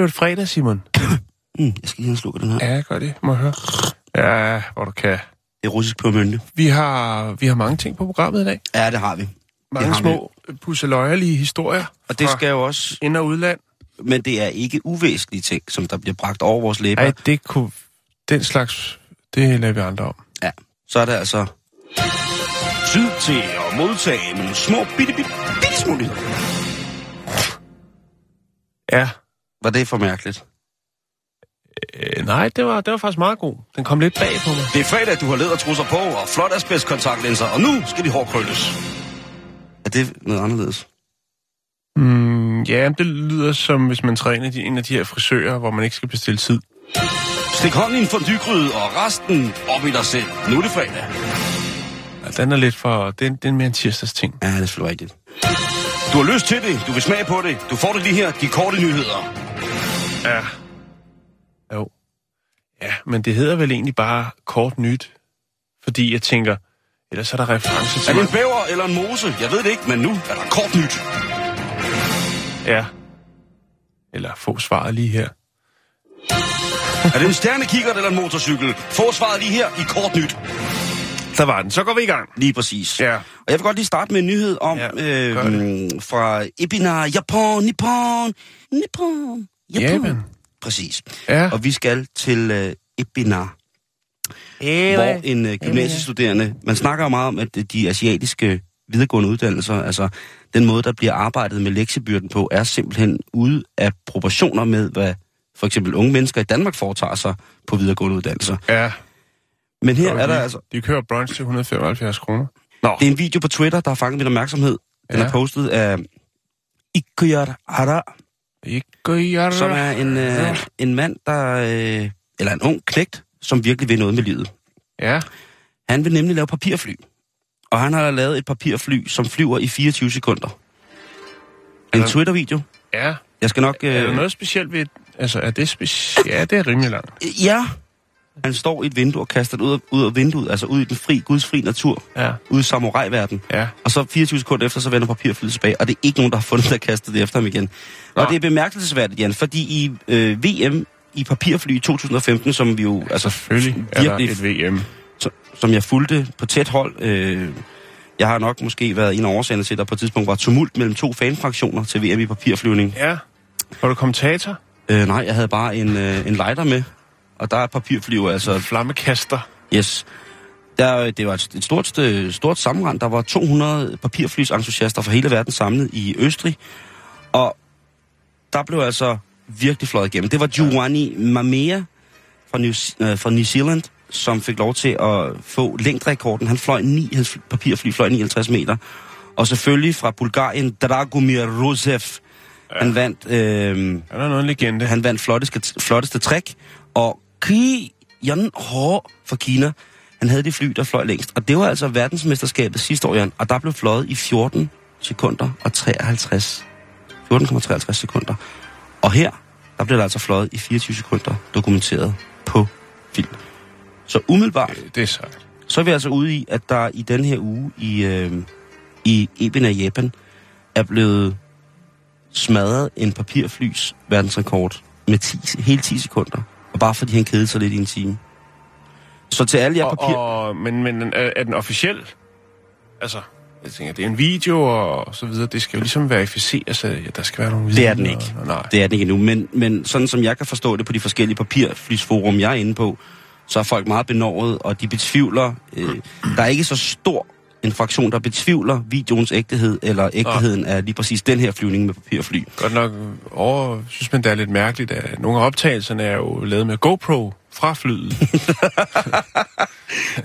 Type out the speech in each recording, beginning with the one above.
Blev det fredag, Simon. Mm, jeg skal lige have den her. Ja, gør det. Må jeg høre. Ja, hvor du kan. Det er russisk på mønte. Vi har, vi har mange ting på programmet i dag. Ja, det har vi. Mange har små pusseløjerlige historier. Og det skal jo også... Ind- og udland. Men det er ikke uvæsentlige ting, som der bliver bragt over vores læber. Nej, det kunne... Den slags, det lader vi andre om. Ja, så er det altså... Tid til at modtage nogle små bitte, bitte, bitte små nyheder. Ja. Var det for mærkeligt? Øh, nej, det var, det var faktisk meget god. Den kom lidt bag på mig. Det er fredag, du har lædertrusser på og flot asbestkontaktlinser, og nu skal de hårdkrølles. Er det noget anderledes? Mm, ja, det lyder som, hvis man træner de, en af de her frisører, hvor man ikke skal bestille tid. Stik hånden i en fondygryde og resten op i dig selv. Nu er det fredag. Ja, den er lidt for... Det, er- det er mere en tirsdags ting. Ja, det er selvfølgelig rigtigt. Du har lyst til det, du vil smage på det. Du får det lige her, de korte nyheder. Ja. Jo. Ja, men det hedder vel egentlig bare kort nyt. Fordi jeg tænker, ellers er der reference Er til... det en bæver eller en mose? Jeg ved det ikke, men nu er der kort nyt. Ja. Eller få svaret lige her. Er det en stjernekikkert eller en motorcykel? Få svaret lige her i kort nyt. Der var den. Så går vi i gang. Lige præcis. Ja. Og jeg vil godt lige starte med en nyhed om Ja, øh, fra Ebina, Japan, Nippon, Nippon, Japan. Japan. Præcis. Ja. Og vi skal til øh, Ebina, hvor en øh, gymnasiestuderende, man snakker jo meget om, at de asiatiske videregående uddannelser, altså den måde, der bliver arbejdet med lektiebyrden på, er simpelthen ude af proportioner med, hvad for eksempel unge mennesker i Danmark foretager sig på videregående uddannelser. Ja. Men her er de, der altså, De kører brunch til 175 kroner. Nå. det er en video på Twitter, der har fanget min opmærksomhed. Den Ja. er postet af Ikuyar Hara, Ikke gøre... som er en, øh, en mand, der, øh, eller en ung knægt, som virkelig vil noget med livet. Ja. Han vil nemlig lave papirfly. Og han har lavet et papirfly, som flyver i 24 sekunder. En Ja. Twitter-video. Ja. Jeg skal nok... Øh, Er der noget specielt ved... Altså, er det specielt? Ja, det er rimelig langt. Ja. Han står i et vindue og kaster det ud af, ud af vinduet, altså ud i den fri, gudsfri natur, Ja. ude i samurai-verden. Ja. Og så 24 sekunder efter, så vender papirflyet tilbage, og det er ikke nogen, der har fundet det og kastet det efter ham igen. Og Nå. det er bemærkelsesværdigt, Jan, fordi i øh, VM i papirfly i 2015, som vi jo altså Selvfølgelig er der virkelig, et VM. som, som jeg fulgte på tæt hold, øh, jeg har nok måske været en af årsagerne til, at der på et tidspunkt var tumult mellem to fanfraktioner til VM i papirflyvning. Ja. Var du kommentator? Øh, nej, jeg havde bare en, øh, en lighter med, og der er papirfly jo altså Flammekaster. Yes. Der, det var et, et stort, stort sammenrend. Der var 200 papirflysentusiaster fra hele verden samlet i Østrig. Og der blev altså virkelig fløjet igennem. Det var Giovanni Mamea fra New, øh, fra New Zealand, som fik lov til at få længderekorden. Han fløj 9, hans papirfly fløj 59 meter. Og selvfølgelig fra Bulgarien, Dragomir Rosev. Ja. Han vandt... Øh, Er der noget legende? han vandt flotteste, flotteste træk, og Ki Yan Ho fra Kina, han havde det fly, der fløj længst. Og det var altså verdensmesterskabet sidste år, Jan, og der blev fløjet i 14 sekunder og 53. 14,53 sekunder. Og her, der blev der altså fløjet i 24 sekunder, dokumenteret på film. Så umiddelbart, Det er sejt. så er vi altså ude i, at der i den her uge i, øh, i Eben af Japan er blevet smadret en papirflys verdensrekord med 10, hele 10 sekunder. Og bare fordi han kedede sig lidt i en time. Så til alle jer Og, papir... og, men, men er, er den officiel? Altså, jeg tænker, det er en video og så videre. Det skal jo ligesom verificeres, så ja, der skal være nogle Det er den ikke. Og, nej. Det er den ikke endnu, men, men sådan som jeg kan forstå det på de forskellige papirflysforum, jeg er inde på, så er folk meget benovet, og de betvivler. Øh, der er ikke så stor en fraktion, der betvivler videoens ægtehed, eller ægteheden af lige præcis den her flyvning med papirfly. Godt nok over, synes man, det er lidt mærkeligt, at nogle af optagelserne er jo lavet med GoPro fra flyet.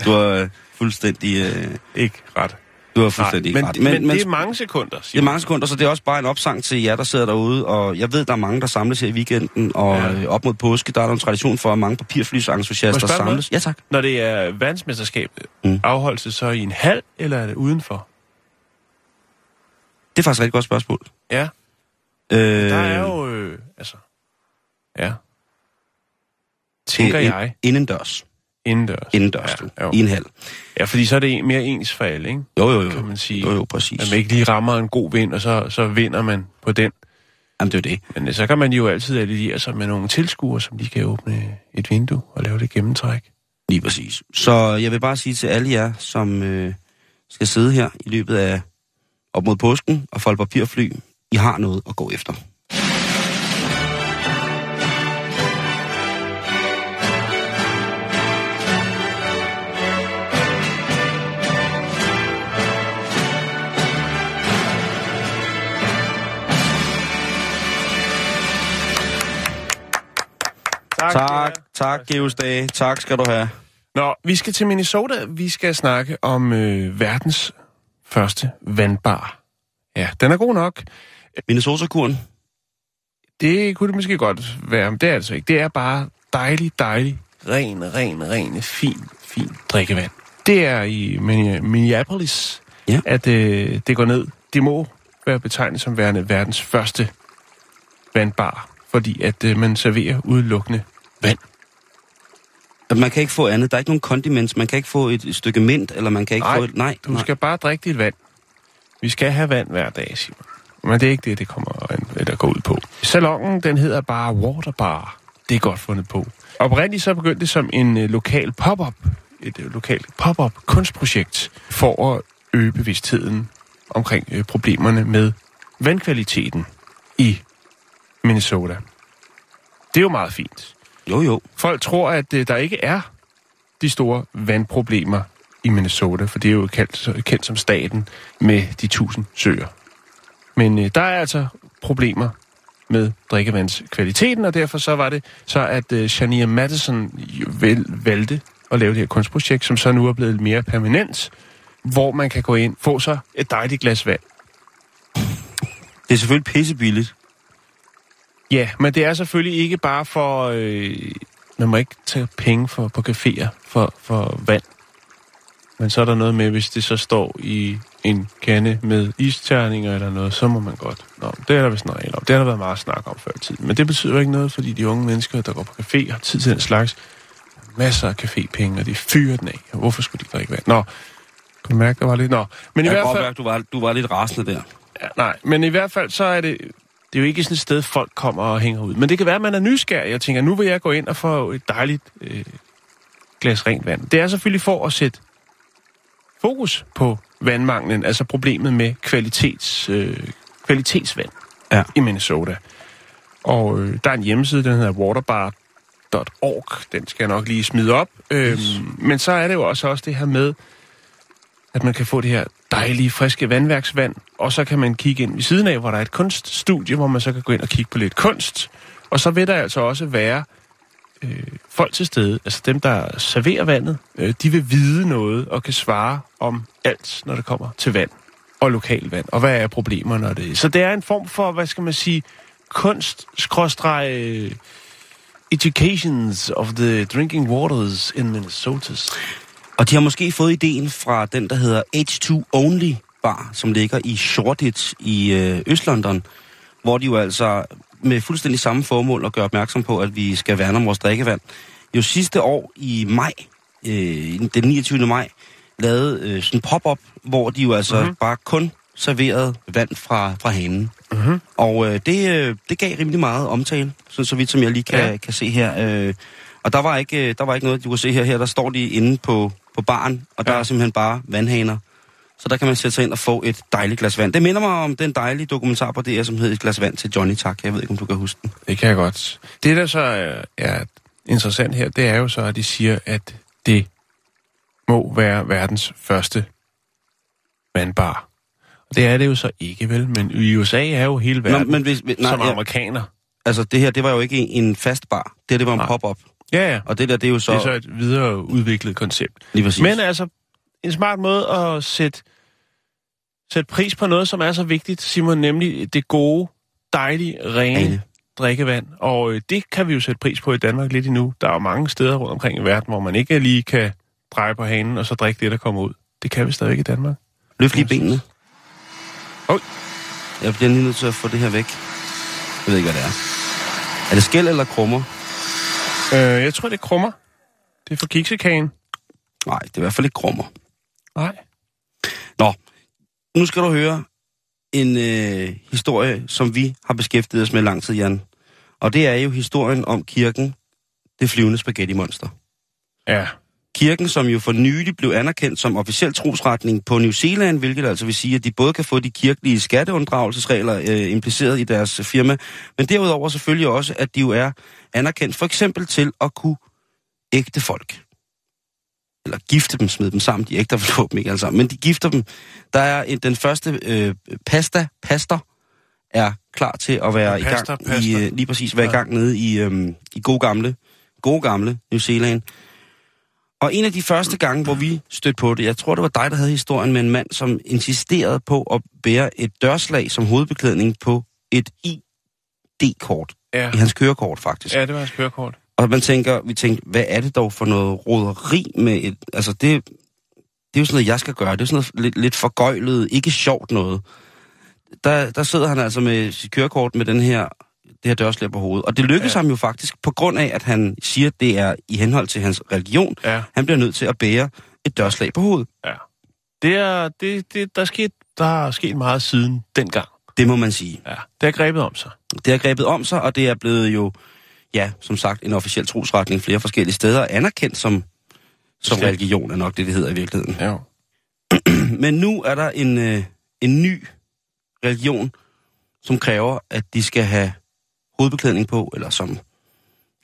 Du har øh, fuldstændig, øh, Ikke ret. Du har fuldstændig men, ikke ret. men, men, det er mange sekunder, Det siger er mange sekunder, så det er også bare en opsang til jer, der sidder derude. Og jeg ved, der er mange, der samles her i weekenden. Og Ja. ja. op mod påske, der er der en tradition for, at mange papirflysentusiaster samles. Ja, tak. Når det er verdensmesterskab, Mm. afholdes det så i en hal, eller er det udenfor? Det er faktisk et rigtig godt spørgsmål. Ja, Øh, der er jo, øh, altså, ja, tænker ind- jeg, Indendørs. Indendørs. Indendørs, ja, ja, jo. I en hal. ja, fordi så er det mere ens for alle, ikke? Jo, jo, jo. Kan man sige. Jo, jo, præcis. At man ikke lige rammer en god vind, og så, så vinder man på den. Jamen, det er det. Men øh, så kan man jo altid alliere sig med nogle tilskuere, som lige kan åbne et vindue og lave det gennemtræk. Lige præcis. Så jeg vil bare sige til alle jer, som øh, skal sidde her i løbet af op mod påsken og folde papirfly, I har noget at gå efter. Tak, tak, Geus Dage. Tak skal du have. Nå, vi skal til Minnesota. Vi skal snakke om øh, verdens første vandbar. Ja, den er god nok. Minnesota-kuren. Det kunne det måske godt være, men det er altså ikke. Det er bare dejlig, dejlig, ren, ren, ren, fin, fin drikkevand. Det er i Minne- Minneapolis, Ja. at øh, det går ned. Det må være betegnet som værende verdens første vandbar, fordi at øh, man serverer udelukkende vand. At man kan ikke få andet. Der er ikke nogen condiments. Man kan ikke få et, et stykke mint, eller man kan ikke Nej, få et... Nej, Du nej. skal bare drikke dit vand. Vi skal have vand hver dag, Simon. Men det er ikke det, det kommer an- eller går ud på. Salongen, den hedder bare Waterbar. Det er godt fundet på. Oprindeligt så begyndte det som en øh, lokal pop-up, et øh, lokalt pop-up kunstprojekt for at øge bevidstheden omkring øh, problemerne med vandkvaliteten i Minnesota. Det er jo meget fint. Jo, jo. Folk tror, at øh, der ikke er de store vandproblemer i Minnesota, for det er jo kendt, kendt som staten med de tusind søer. Men øh, der er altså problemer med drikkevandskvaliteten, og derfor så var det så, at øh, Shania Madison vel, valgte at lave det her kunstprojekt, som så nu er blevet mere permanent, hvor man kan gå ind, få sig et dejligt glas vand. Det er selvfølgelig pissebilligt. Ja, men det er selvfølgelig ikke bare for... Øh, man må ikke tage penge for, på caféer for, for vand. Men så er der noget med, hvis det så står i en kande med isterninger eller noget, så må man godt. Nå, det er der vist regel om. Det har der været meget snak om før i tiden. Men det betyder ikke noget, fordi de unge mennesker, der går på café, har tid til den slags. Masser af cafépenge, og de fyrer den af. Hvorfor skulle de drikke vand? Nå, kan du mærke, der var lidt... Nå, men i hvert fald... mærke, du var, du var lidt rasende der. Ja, nej, men i hvert fald så er det... Det er jo ikke sådan et sted, folk kommer og hænger ud. Men det kan være, at man er nysgerrig og tænker, nu vil jeg gå ind og få et dejligt øh, glas rent vand. Det er selvfølgelig for at sætte fokus på vandmanglen, altså problemet med kvalitets, øh, kvalitetsvand Ja. i Minnesota. Og øh, der er en hjemmeside, den hedder waterbar.org. Den skal jeg nok lige smide op. Øhm, men så er det jo også, også det her med, at man kan få det her dejlige, friske vandværksvand, og så kan man kigge ind ved siden af, hvor der er et kunststudie, hvor man så kan gå ind og kigge på lidt kunst. Og så vil der altså også være øh, folk til stede, altså dem, der serverer vandet, øh, de vil vide noget og kan svare om alt, når det kommer til vand og lokalvand, og hvad er problemerne når det Så det er en form for, hvad skal man sige, kunst, øh, educations of the drinking waters in Minnesota. Og de har måske fået ideen fra den, der hedder H2 Only Bar, som ligger i Shoreditch i øh, Øst-London, hvor de jo altså med fuldstændig samme formål at gøre opmærksom på, at vi skal værne om vores drikkevand. Jo sidste år i maj, øh, den 29. maj, lavede øh, sådan en pop-up, hvor de jo altså mm-hmm. bare kun serverede vand fra, fra hanen. Mm-hmm. Og øh, det, øh, det gav rimelig meget omtale, så, så vidt som jeg lige kan, Ja. kan se her. Øh, og der var, ikke, øh, der var ikke noget, du kan se her. Her der står de inde på, på baren, og der Ja. er simpelthen bare vandhaner. Så der kan man sætte sig ind og få et dejligt glas vand. Det minder mig om den dejlige dokumentar på DR, som hedder Et glas vand til Johnny Tak. Jeg ved ikke, om du kan huske den. Det kan jeg godt. Det, der så er, er interessant her, det er jo så, at de siger, at det må være verdens første vandbar. Og det er det jo så ikke, vel? Men i USA er jo hele verden Nå, men hvis, nej, som ja, amerikaner. altså det her, det var jo ikke en, fast bar. Det her, det var en pop-up. Ja, ja. Og det der, det er jo så... Det er så et videre udviklet koncept. Lige præcis. Men altså, en smart måde at sætte, sætte pris på noget, som er så vigtigt, Simon, nemlig det gode, dejlige, rene Rene. drikkevand. Og øh, det kan vi jo sætte pris på i Danmark lidt endnu. Der er jo mange steder rundt omkring i verden, hvor man ikke lige kan dreje på hanen og så drikke det, der kommer ud. Det kan vi stadigvæk i Danmark. Løft lige benene. Oj. Jeg bliver lige nødt til at få det her væk. Jeg ved ikke, hvad det er. Er det skæld eller krummer? Øh, jeg tror, det er krummer. Det er for kiksekagen. Nej, det er i hvert fald ikke krummer. Nej. Nå, nu skal du høre en øh, historie, som vi har beskæftiget os med lang tid, Jan. Og det er jo historien om kirken, det flyvende spaghetti-monster. Ja. Kirken, som jo for nylig blev anerkendt som officiel trosretning på New Zealand, hvilket altså vil sige, at de både kan få de kirkelige skatteunddragelsesregler øh, impliceret i deres firma, men derudover selvfølgelig også, at de jo er anerkendt for eksempel til at kunne ægte folk. Eller gifte dem, smide dem sammen. De ægter dem ikke alle sammen, men de gifter dem. Der er en, den første øh, pasta, pastor, er klar til at være Ja, i gang, pastor. i, øh, lige præcis være ja. i gang nede i, øh, i gode gamle, gode gamle New Zealand. Og en af de første gange, hvor vi stødte på det, jeg tror, det var dig, der havde historien med en mand, som insisterede på at bære et dørslag som hovedbeklædning på et ID-kort. Ja. I hans kørekort, faktisk. ja, det var hans kørekort. Og man tænker, vi tænkte, hvad er det dog for noget roderi med et... Altså, det, det er jo sådan noget, jeg skal gøre. Det er sådan noget lidt, lidt forgøjlet, ikke sjovt noget. Der, der sidder han altså med sit kørekort med den her, det her dørslæb på hovedet. Og det lykkes. Ja. ham jo faktisk, på grund af, at han siger, at det er i henhold til hans religion. Ja. Han bliver nødt til at bære et dørslag på hovedet. Ja. Det er, det, det, der, er sket, der er sket meget siden dengang. Det må man sige. Ja. Det har grebet om sig. Det har grebet om sig, og det er blevet jo, ja, som sagt, en officiel trosretning flere forskellige steder, anerkendt som, som religion, er nok det, det hedder i virkeligheden. Ja. Men nu er der en, øh, en ny religion, som kræver, at de skal have hovedbeklædning på, eller som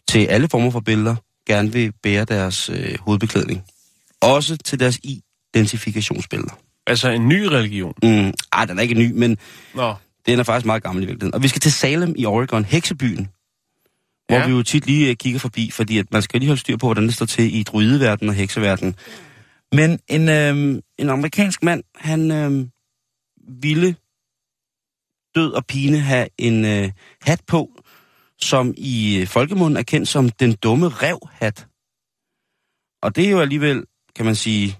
til alle former for billeder gerne vil bære deres øh, hovedbeklædning. Også til deres identifikationsbilleder. Altså en ny religion. Mm, ej, den er ikke ny, men Nå. den er faktisk meget gammel i virkeligheden. Og vi skal til Salem i Oregon, heksebyen, hvor Ja. vi jo tit lige øh, kigger forbi, fordi at man skal lige holde styr på, hvordan det står til i druideverdenen og hekseverdenen. Men en, øh, en amerikansk mand, han øh, ville død og pine have en øh, hat på, som i øh, folkemunden er kendt som den dumme revhat. Og det er jo alligevel, kan man sige,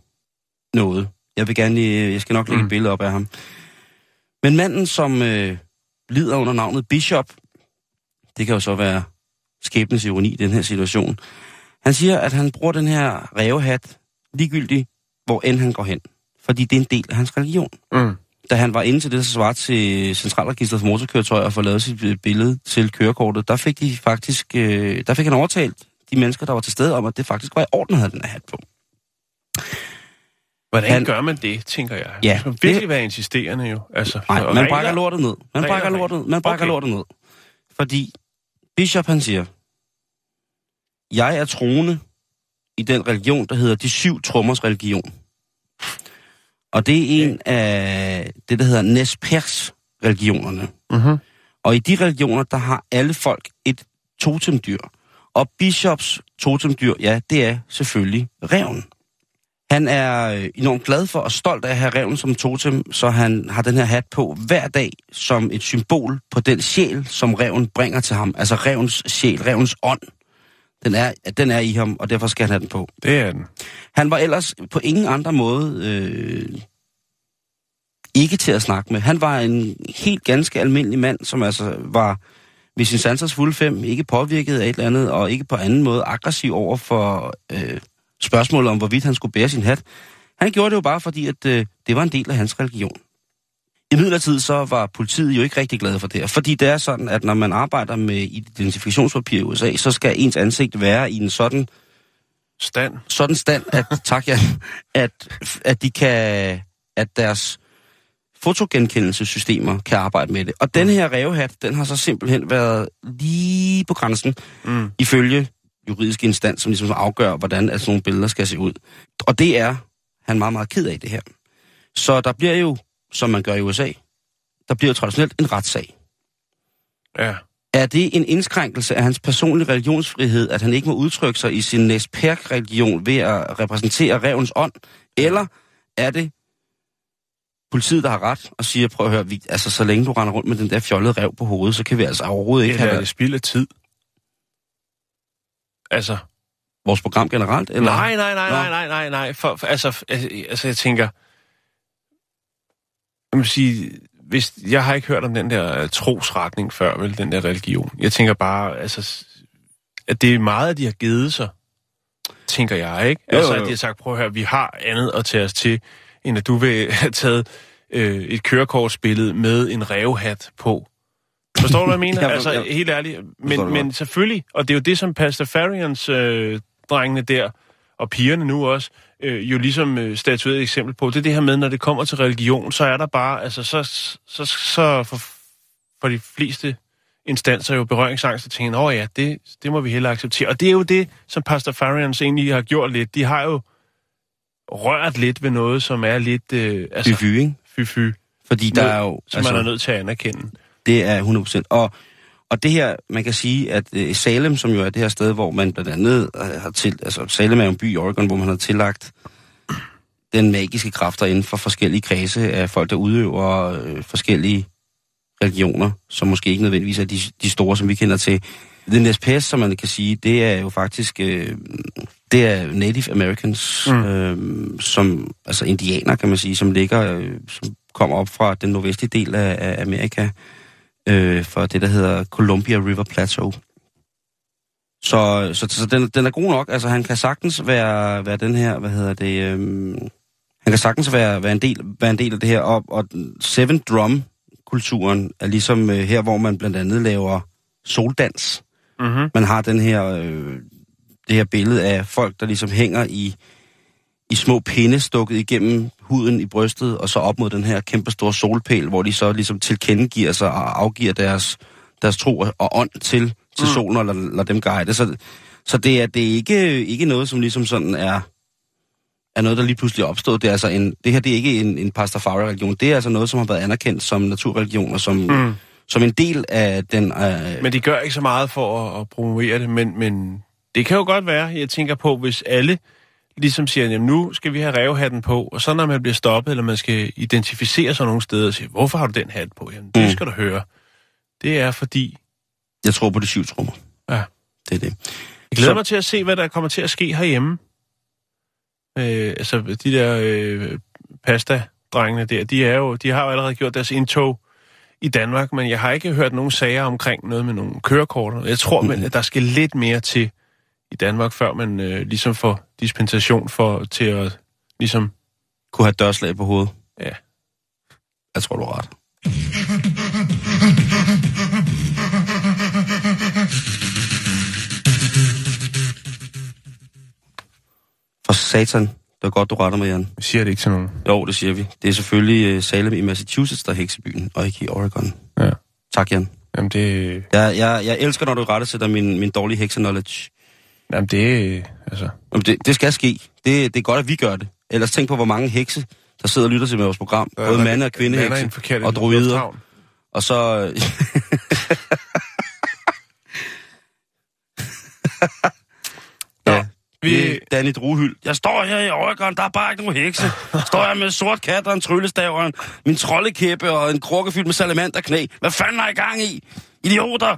noget. Jeg vil gerne, øh, jeg skal nok lægge mm. Et billede op af ham. Men manden, som øh, lider under navnet Bishop, det kan jo så være skæbnens ironi i den her situation, han siger, at han bruger den her rævehat ligegyldigt, hvor end han går hen. Fordi det er en del af hans religion. Mm. Da han var inde til det, der svarer til Centralregisteret for Motorkøretøjer og få lavet sit øh, billede til kørekortet, der fik de faktisk, øh, der fik han overtalt de mennesker, der var til stede om, at det faktisk var i orden at have den her hat på. Hvordan Han- gør man det, tænker jeg? Ja, Man skal virkelig det- være insisterende jo. Altså, Nej, man regler- brækker lortet ned. Man Regler, brækker lortet, man brækker Okay. lortet ned. Fordi Bishop han siger, jeg er troende i den religion, der hedder de syv trommers religion. Og det er en af det, der hedder Nespers religionerne. Mhm. Og i de religioner, der har alle folk et totemdyr. Og Bishops totemdyr, ja, det er selvfølgelig reven. Han er øh, enormt glad for og stolt af at have reven som totem, så han har den her hat på hver dag som et symbol på den sjæl, som reven bringer til ham. Altså revens sjæl, revens ånd. Den er, den er i ham, og derfor skal han have den på. Det er den. Han var ellers på ingen andre måde øh, ikke til at snakke med. Han var en helt ganske almindelig mand, som altså var ved sin sansers fulde fem, ikke påvirket af et eller andet, og ikke på anden måde aggressiv over for øh, spørgsmålet om, hvorvidt han skulle bære sin hat. Han gjorde det jo bare fordi, at øh, det var en del af hans religion. I midlertid så var politiet jo ikke rigtig glade for det her, fordi det er sådan, at når man arbejder med identifikationspapir i USA, så skal ens ansigt være i en sådan Stand. sådan stand, at, tak ja, at, at de kan, at deres fotogenkendelsessystemer kan arbejde med det. Og den her revhat, den har så simpelthen været lige på grænsen, Mm. ifølge juridisk instans, som ligesom afgør, hvordan at sådan nogle billeder skal se ud. Og det er han meget, meget ked af det her. Så der bliver jo, som man gør i USA, der bliver jo traditionelt en retssag. Ja. Er det en indskrænkelse af hans personlige religionsfrihed, at han ikke må udtrykke sig i sin næstperk-religion ved at repræsentere revens ånd? Eller er det politiet, der har ret og siger, prøv at høre, vi, altså så længe du render rundt med den der fjollede rev på hovedet, så kan vi altså overhovedet ikke Eller er have det spild af tid? Altså, vores program generelt? Eller? nej, nej, nej, nej, nej, nej, nej. For, for, altså, altså, altså, jeg tænker... Jeg må sige, hvis, jeg har ikke hørt om den der øh, trosretning før, vel, den der religion. Jeg tænker bare, altså, at det er meget, de har givet sig, tænker jeg, ikke? Jo, altså, jo, jo. at de har sagt, prøv at høre, vi har andet at tage os til, end at du vil have taget øh, et kørekortsbillede med en revhat på. Forstår du, hvad jeg mener? Jeg altså, jeg- helt ærligt. Men, men selvfølgelig, og det er jo det, som Pastafarians øh, drengene der, og pigerne nu også, øh, jo ligesom øh, statueret et eksempel på, det er det her med, når det kommer til religion, så er der bare, altså så, så, så for, for de fleste instanser jo berøringsangst og tænker, åh ja, det, det må vi heller acceptere. Og det er jo det, som Pastafarians egentlig har gjort lidt. De har jo rørt lidt ved noget, som er lidt, øh, altså, Fy, fy, ikke? fy-fy, Fordi der er jo... som man er nødt til at anerkende. Det er 100%. Og, og det her, man kan sige, at øh, Salem, som jo er det her sted, hvor man blandt andet øh, har til... Altså, Salem er jo en by i Oregon, hvor man har tillagt den magiske kræfter inden for forskellige kredse af folk, der udøver øh, forskellige religioner, som måske ikke nødvendigvis er de, de store, som vi kender til. Den SPS, som man kan sige, det er jo faktisk... Øh, det er Native Americans, mm. øh, som, altså indianer, kan man sige, som ligger, øh, som kommer op fra den nordvestlige del af, af Amerika, øh, for det, der hedder Columbia River Plateau. Så, så, så den, den er god nok. Altså, han kan sagtens være, være den her, hvad hedder det, øhm, han kan sagtens være, være, en del, være en del af det her. Og, og Seven Drum-kulturen er ligesom øh, her, hvor man blandt andet laver soldans. Mm-hmm. Man har den her, øh, det her billede af folk, der ligesom hænger i, i små pinde stukket igennem huden i brystet, og så op mod den her kæmpe store solpæl, hvor de så ligesom tilkendegiver sig og afgiver deres, deres tro og ånd til, til Mm. solen og lader, lader dem guide. Så, så det er, det er ikke, ikke noget, som ligesom sådan er, er noget, der lige pludselig er opstået. Det, er altså en, det her det er ikke en, en Pastafari-religion. Det er altså noget, som har været anerkendt som naturreligion og som. Mm. som en del af den... Øh, Men de gør ikke så meget for at, at promovere det, men, men det kan jo godt være, jeg tænker på, hvis alle ligesom siger, jamen nu skal vi have revhatten på, og så når man bliver stoppet, eller man skal identificere sig nogle steder, og sige, hvorfor har du den hat på? Jamen, det Mm. skal du høre. Det er fordi, jeg tror på de syv trommer. Ja. Det er det. jeg glæder Så- mig til at se, hvad der kommer til at ske herhjemme. Øh, altså, de der øh, pasta-drengene der, de, er jo, de har jo allerede gjort deres indtog i Danmark, men jeg har ikke hørt nogen sager omkring noget med nogle kørekort. Jeg tror, men, at der skal lidt mere til i Danmark, før man øh, ligesom får dispensation for, til at ligesom... Kunne have dørslag på hovedet. Ja. Jeg tror, du har ret. For satan. Det er godt, du retter mig, Jan. Jeg siger det ikke til nogen. Jo, det siger vi. Det er selvfølgelig uh, Salem i Massachusetts, der er heksebyen, og ikke i Oregon. Ja. Tak, Jan. Jamen, det... Jeg, jeg, jeg elsker, når du retter sætter min, min dårlige hekse-knowledge. Jamen, det... Altså... Jamen, det, det skal ske. Det, det er godt, at vi gør det. Ellers tænk på, hvor mange hekse, der sidder og lytter til vores program. Både mande- og kvindehekse. og druider. Og så... Ja, vi-. Danny Druhyld. Jeg står her i Oregon, der er bare ikke nogen hekse. Står jeg med en sort kat og en tryllestav og en, min troldekæppe og en krukke fyldt med salamanderknæ. Hvad fanden er I gang i? Idioter!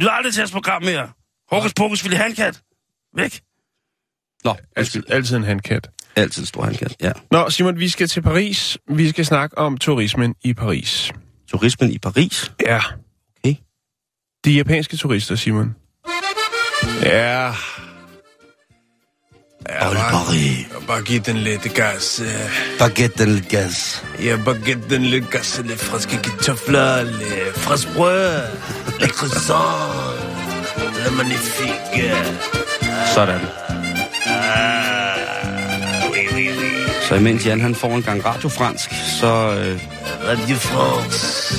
Lyt aldrig til jeres program mere. Hokus pokus, vil I have en kat? Væk. Nå, Altid, altid en handkat. Altid en stor handkat, ja. Nå, Simon, vi skal til Paris. Vi skal snakke om turismen i Paris. Turismen i Paris. Ja. Okay. De japanske turister, Simon. Ja. Ja, bare, Paris. bare giv den lidt gas. øh. Baguette den gas. Ja, bare giv den lidt gas, lidt friske kartofler, lidt frisk brød, lidt croissant, lidt magnifique. Sådan. Ah. Så imens Jan han får en gang radiofransk, så... Øh, Radio France.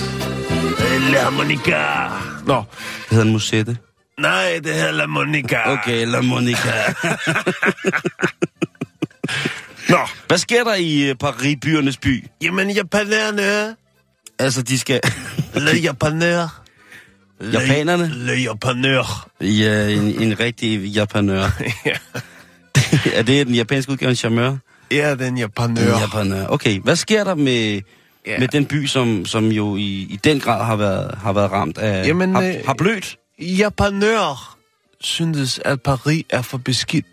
La harmonica. Nå, det hedder en musette. nej, det hedder La Monica. Okay, La Monica. Nå, Hvad sker der i uh, Paris, byernes by? jamen japanerne. Altså, de skal... Le japanere. Japanerne? Le japanere. ja, en, en rigtig japanør. Ja. er det den japanske udgave af charmeur? Ja, den japanere. En japanør. Okay, hvad sker der med, Ja. med den by, som, som jo i, i den grad har været, har været ramt af... Jamen, har, øh, har blødt? Japanør synes, at Paris er for beskidt.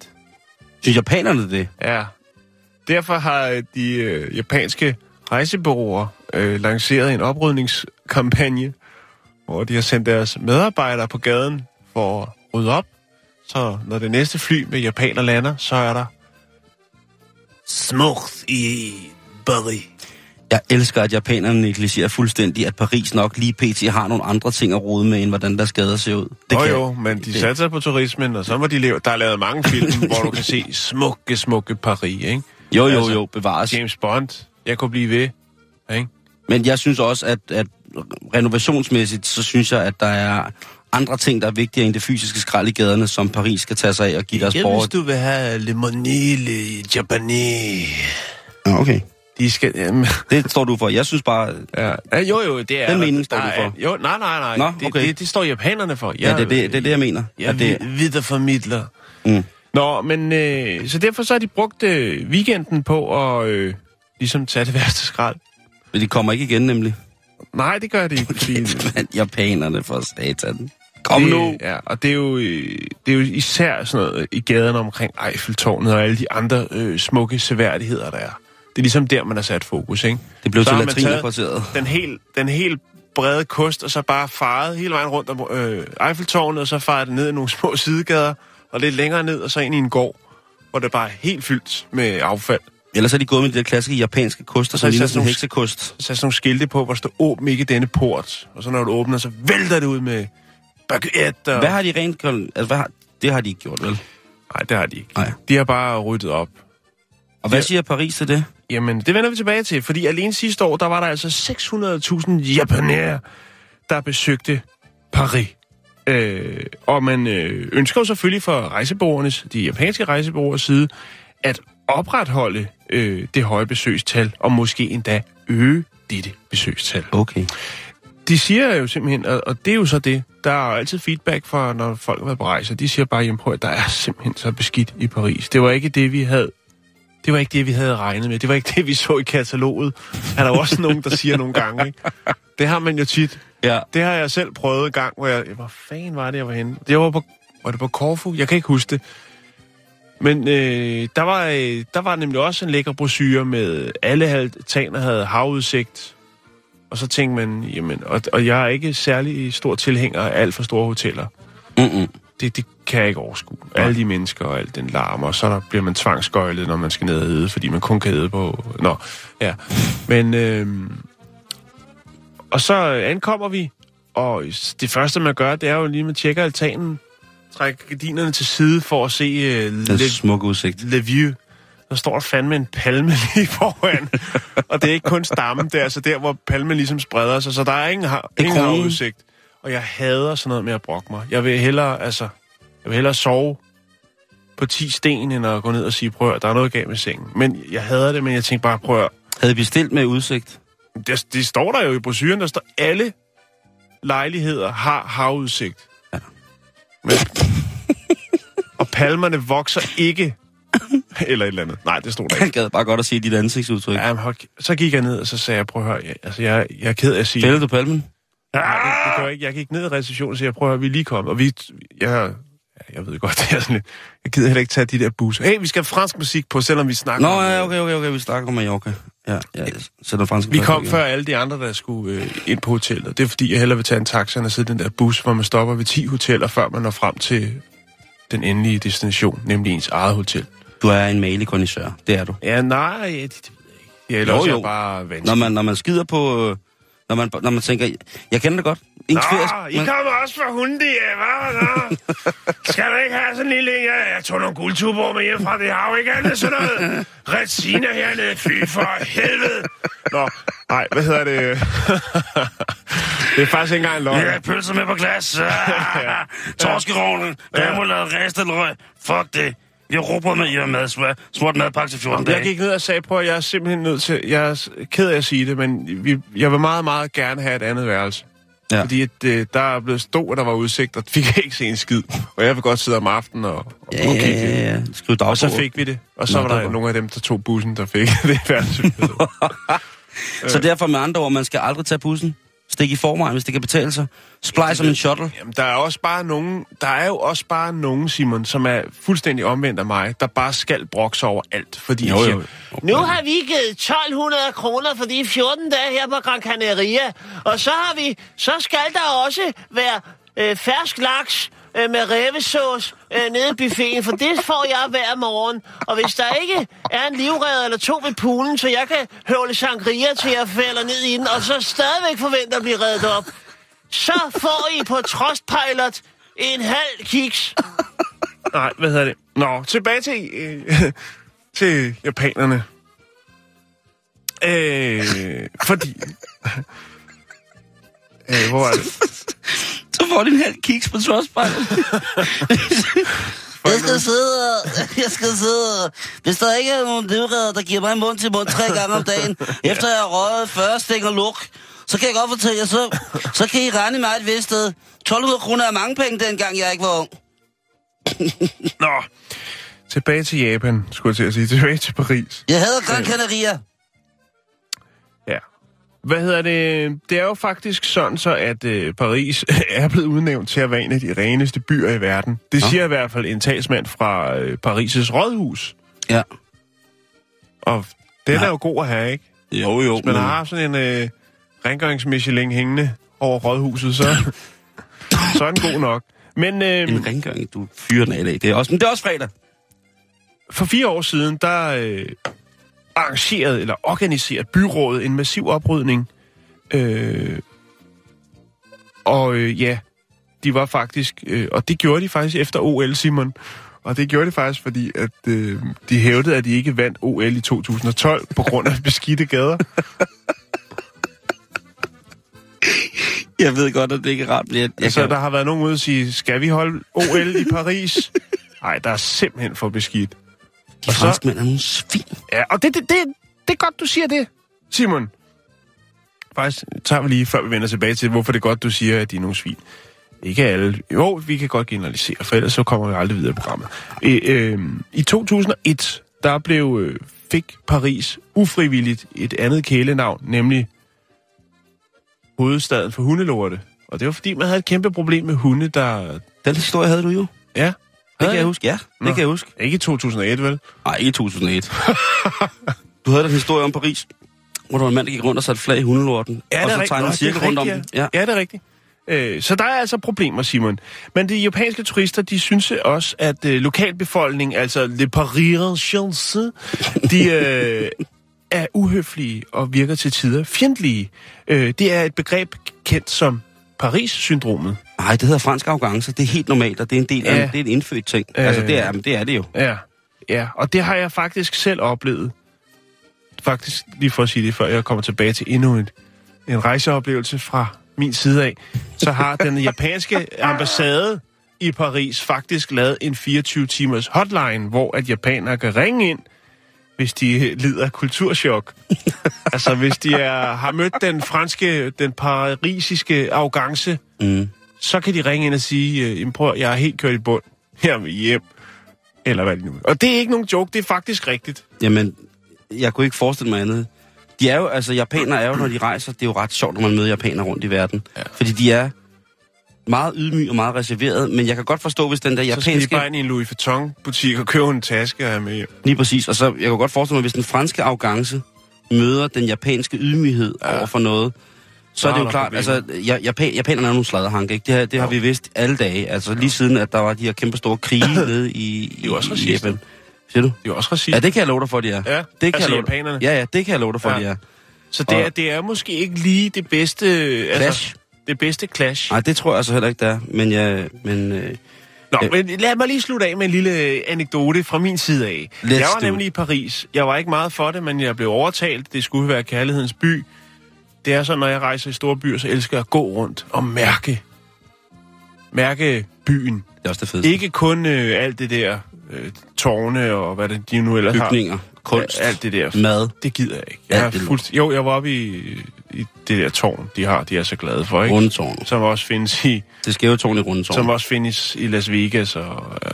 Synes japanerne det? Ja. Derfor har de øh, japanske rejsebureauer øh, lanceret en oprydningskampagne, hvor de har sendt deres medarbejdere på gaden for at rydde op. Så når det næste fly med japaner lander, så er der smukt i Paris. Jeg elsker, at japanerne negligerer fuldstændig, at Paris nok lige pt. har nogle andre ting at rode med, end hvordan der skader ser ud. Det jo kan- jo, men de det- satser på turismen, og så må de leve. Der er lavet mange film, hvor du kan se smukke, smukke Paris, ikke? Jo, jo, Altså, jo, bevares. James Bond, jeg kunne blive ved, ikke? Men jeg synes også, at, at renovationsmæssigt, så synes jeg, at der er andre ting, der er vigtigere end det fysiske skrald i gaderne, som Paris skal tage sig af og give deres Ja, borgere. hvis du vil have lemonade japanese. Ja, okay. De skal... Jamen, Det står du for. Jeg synes bare... ja. ja, jo, jo, det er... Den mening står Der du for. Jo, nej, nej, nej. Nå, det, okay. det, det, står japanerne for. Ja, det, det, det er det, jeg mener. Jeg at det, er videreformidler. Mm. Nå, men... Øh, så derfor så har de brugt øh, weekenden på at øh, ligesom tage det værste skrald. men de kommer ikke igen, nemlig. Nej, det gør de ikke. fordi- Men japanerne for satan. Kom det, nu! Ja, og det er, jo, øh, det er jo især sådan noget i gaderne omkring Eiffeltårnet og alle de andre øh, smukke seværdigheder, der er. Det er ligesom der, man har sat fokus, ikke? Det blev Så til latrinerkvarteret. Den helt, den helt brede kost, og så bare faret hele vejen rundt om øh, Eiffeltårnet, og så faret det ned i nogle små sidegader, og lidt længere ned, og så ind i en gård, hvor det bare er helt fyldt med affald. Ellers er de gået med de der klassiske japanske koster, så som er ligner sådan en heksekost. Så er sådan nogle skilte på, hvor står, åbn ikke denne port. Og så når du åbner, så vælter det ud med baguette. Og... Hvad har de rent... Altså, hvad har, det har de ikke gjort, vel? Nej, det har de ikke. Nej. De har bare ryddet op. Og hvad siger Paris til det? Jamen, det vender vi tilbage til, fordi alene sidste år, der var der altså 600.000 japanere, der besøgte Paris. Øh, og man øh, ønsker jo selvfølgelig fra rejsebureauernes, de japanske rejsebureauers side, at opretholde øh, det høje besøgstal, og måske endda øge dette besøgstal. Okay. De siger jo simpelthen, og, og det er jo så det, der er jo altid feedback fra, når folk har været på rejse, de siger bare, jamen prøv at der er simpelthen så beskidt i Paris. Det var ikke det, vi havde det var ikke det, vi havde regnet med. Det var ikke det, vi så i kataloget. Er der også nogen, der siger nogle gange, ikke? Det har man jo tit. Ja. Det har jeg selv prøvet en gang, hvor jeg... Hvor fanden var det, jeg var henne? Det var på... Var det på Korfu? Jeg kan ikke huske det. Men øh, der, var, øh, der var nemlig også en lækker brochure med alle altaner havde havudsigt. Og så tænkte man, jamen... Og, og jeg er ikke særlig stor tilhænger af alt for store hoteller. Mm-mm. Det, det kan jeg ikke overskue. Alle de mennesker og alt den larm, og så der bliver man tvangsgøjlet, når man skal ned og æde, fordi man kun kan æde på... Nå, ja. Men... Øh, og så ankommer vi, og det første, man gør, det er jo lige, at man tjekker altanen, trækker gardinerne til side for at se uh, Le, smukke udsigt. Le View. Der står der fandme en palme lige foran. og det er ikke kun stammen, det er altså der, hvor palmen ligesom spreder sig, så der er ingen, har, ingen kronen. udsigt. Og jeg hader sådan noget med at brokke mig. Jeg vil hellere, altså, jeg vil hellere sove på 10 sten, end at gå ned og sige, prøv at der er noget galt med sengen. Men jeg hader det, men jeg tænkte bare, prøv at Havde vi stilt med udsigt? det, det står der jo i brochuren, der står, alle lejligheder har havudsigt. Men, og palmerne vokser ikke. Eller et eller andet. Nej, det stod der ikke. gad bare godt at se dit ansigtsudtryk. Ja. Men så gik jeg ned, og så sagde jeg, prøv at høre, jeg, altså, jeg, jeg er ked af at sige... Fældede du palmen? Nej, det, det gør jeg ikke. Jeg gik ned i receptionen og sagde, prøv at høre, vi er lige kommet. Og vi, jeg, jeg ved godt, det er sådan lidt... Jeg gider heller ikke tage de der busser. Hey, vi skal have fransk musik på, selvom vi snakker Nå, om, ja, øh, okay, okay, okay, vi snakker om Mallorca. Ja, ja, jeg sætter fransk Vi kom før alle de andre, der skulle øh, ind på hotellet. Det er fordi, jeg hellere vil tage en taxa end at sidde i den der bus, hvor man stopper ved 10 hoteller, før man når frem til den endelige destination, nemlig ens eget hotel. Du er en malig kondisør, det er du. Ja, nej, det, det ved jeg ikke. Jo, også er jo. jeg bare vanskelig. Når man, når man skider på... øh, Når man, når man tænker, jeg kender det godt. Ens Nå, ferie, I kommer også fra Hundi, ja, hva'? Nå. Skal du ikke have sådan en lille... Ja, jeg tog nogle guldtuber med hjem fra det jo ikke andet sådan noget. Retsina hernede, fy for helvede. Nå, nej, hvad hedder det? det er faktisk ikke engang en løgn. Ja, pølser med på glas. Ah, Torskerovnen. Remoulade, ristet løg. Fuck det. Vi har råbrød med hjemme mad, smør, smurt madpakke til 14 dage. Jeg gik ned og sagde, prøv at jeg er simpelthen nødt til... Jeg er ked af at sige det, men vi, jeg vil meget, meget gerne have et andet værelse. Ja. Fordi at, øh, der er blevet stå, at der var udsigt, og fik jeg ikke se en skid. Og jeg vil godt sidde om aftenen og, og, Ja, ja, kigge. ja, ja. Skriv Og så dagbog. fik vi det. Og så Nå, var det der var- nogle af dem, der tog bussen, der fik det havde. Så derfor med andre ord, man skal aldrig tage bussen. Stik i forvejen, hvis det kan betale sig. Splej som en shuttle. Jamen, der er også bare nogen, der er jo også bare nogen, Simon, som er fuldstændig omvendt af mig, der bare skal brokse over alt, fordi Jo, jo. siger, Nu har vi givet 1200 kroner for de 14 dage her på Gran Canaria. Og så har vi, så skal der også være øh, fersk laks øh, med revesauce øh, nede i buffeten, for det får jeg hver morgen. Og hvis der ikke er en livredder eller to ved poolen, så jeg kan høvle sangria til jeg falder ned i den, og så stadigvæk forventer at blive reddet op, så får I på Trustpilot en halv kiks. nej, hvad hedder det? Nå, tilbage til, øh, til japanerne. Øh, fordi... øh, hvor er det? Så får de en halv kiks på Trustpilot. Jeg skal sidde og... Jeg skal sidde og... Hvis der ikke er nogen livredder, der giver mig mund til mund tre gange om dagen, efter jeg har røget 40 stænger luk, så kan jeg godt fortælle jer, så, så kan I regne mig et vist sted. 1200 kroner er mange penge, dengang jeg ikke var ung. Nå, tilbage til Japan, skulle jeg til at sige. Tilbage til Paris. Jeg hader Gran Canaria. Ja. Hvad hedder det? Det er jo faktisk sådan så, at øh, Paris er blevet udnævnt til at være en af de reneste byer i verden. Det Nå. siger i hvert fald en talsmand fra øh, Paris' rådhus. Ja. Og den Nej. er jo god at have, ikke? Jo, jo. Hvis man har sådan en øh, rengøringsmichelin hængende over rådhuset, så, så er den god nok. Men øh, En rengøring, du fyrer den af i dag. Det er også, men det er også fredag. for fire år siden, der øh, arrangerede eller organiserede byrådet en massiv oprydning. Øh, og øh, ja, de var faktisk, øh, og det gjorde de faktisk efter OL, Simon. Og det gjorde de faktisk, fordi at øh, de hævdede, at de ikke vandt OL i 2012 på grund af beskidte gader. Jeg ved godt, at det ikke er rart, jeg, jeg Altså, kan... der har været nogen ude og sige, skal vi holde OL i Paris? Nej, der er simpelthen for beskidt. De og så- franskmænd er nogle svin. Ja, og det, det, det, det er godt, du siger det, Simon. Faktisk tager vi lige, før vi vender tilbage til, hvorfor det er godt, du siger, at de er nogle svin. Ikke alle. Jo, vi kan godt generalisere, for ellers så kommer vi aldrig videre i programmet. Øh, øh, I 2001, der blev, øh, fik Paris ufrivilligt et andet kælenavn, nemlig hovedstaden for hundelorte. Og det var fordi, man havde et kæmpe problem med hunde, der... Den historie havde du jo. Ja, Det kan jeg huske. Ja, det Nå. kan jeg huske. ikke i 2001, vel? Nej, ikke i 2001. du havde den historie om Paris, hvor der var en mand, der gik rundt og satte flag i hundelorten. og så tegnede en cirkel rundt om den. Ja. ja, det er rigtigt. Øh, så der er altså problemer, Simon. Men de japanske turister, de synes også, at øh, lokalbefolkningen, altså le Parisiennes, de øh, er uhøflige og virker til tider fjendtlige. Øh, det er et begreb kendt som Paris-syndromet. Nej, det hedder fransk arrogance. Det er helt normalt, og det er en del af Ja. det er en indfødt ting. Øh. Altså, det er, men det er det jo. Ja, ja, og det har jeg faktisk selv oplevet. Faktisk, lige for at sige det, før jeg kommer tilbage til endnu en, en rejseoplevelse fra min side af, så har den japanske ambassade i Paris faktisk lavet en 24-timers hotline, hvor at japanere kan ringe ind, hvis de lider af kulturschok. altså, hvis de er, har mødt den franske, den parisiske arrogance, Mm. Så kan de ringe ind og sige, øh, "Jamen, prøv, jeg er helt kørt i bund. Her vil hjem. Eller hvad det nu. Og det er ikke nogen joke, det er faktisk rigtigt. Jamen, jeg kunne ikke forestille mig andet. De er jo, altså japanere er jo, når de rejser, det er jo ret sjovt, når man møder japanere rundt i verden. Ja. Fordi de er meget ydmyge og meget reserveret, men jeg kan godt forstå, hvis den der Så skal de japanske... bare ind i en Louis Vuitton-butik og købe en taske have med hjem. Lige præcis, og så jeg kan godt forestille mig, hvis den franske arrogance møder den japanske ydmyghed ja. over for noget, så, er det er jo klart, altså ja, Japan, japanerne er nogle sladderhanke, ikke? Det, har, det har vi vidst alle dage, altså lige siden, at der var de her kæmpe store krige nede i, De er også i. Japan. Siger du? Det er jo også racist. Ja, det kan jeg love dig for, de er. Ja, det kan altså jeg love japanerne. Ja, ja, det kan jeg love dig for, Ja. de er. Så det er, det er måske ikke lige det bedste... Altså, Clash? det bedste clash. Nej, det tror jeg altså heller ikke, der er. Men, jeg, men øh, Nå, Øh. men lad mig lige slutte af med en lille anekdote fra min side af. Let's jeg var nemlig i Paris. Jeg var ikke meget for det, men jeg blev overtalt. Det skulle være kærlighedens by. Det er så, når jeg rejser i store byer, så elsker jeg at gå rundt og mærke. Mærke byen. det er også det fedeste. Ikke kun øh, alt det der øh, tårne og hvad det, de nu ellers Bygninger, har. kunst, Ja, alt det der. mad. Det gider jeg ikke. Jeg er det fuldt, jo, jeg var oppe i, i det der tårn, de har, de er så glade for, ikke? Rundetårn. Som også findes i, Det skæve tårn i Rundetårn. som også findes i Las Vegas og øh,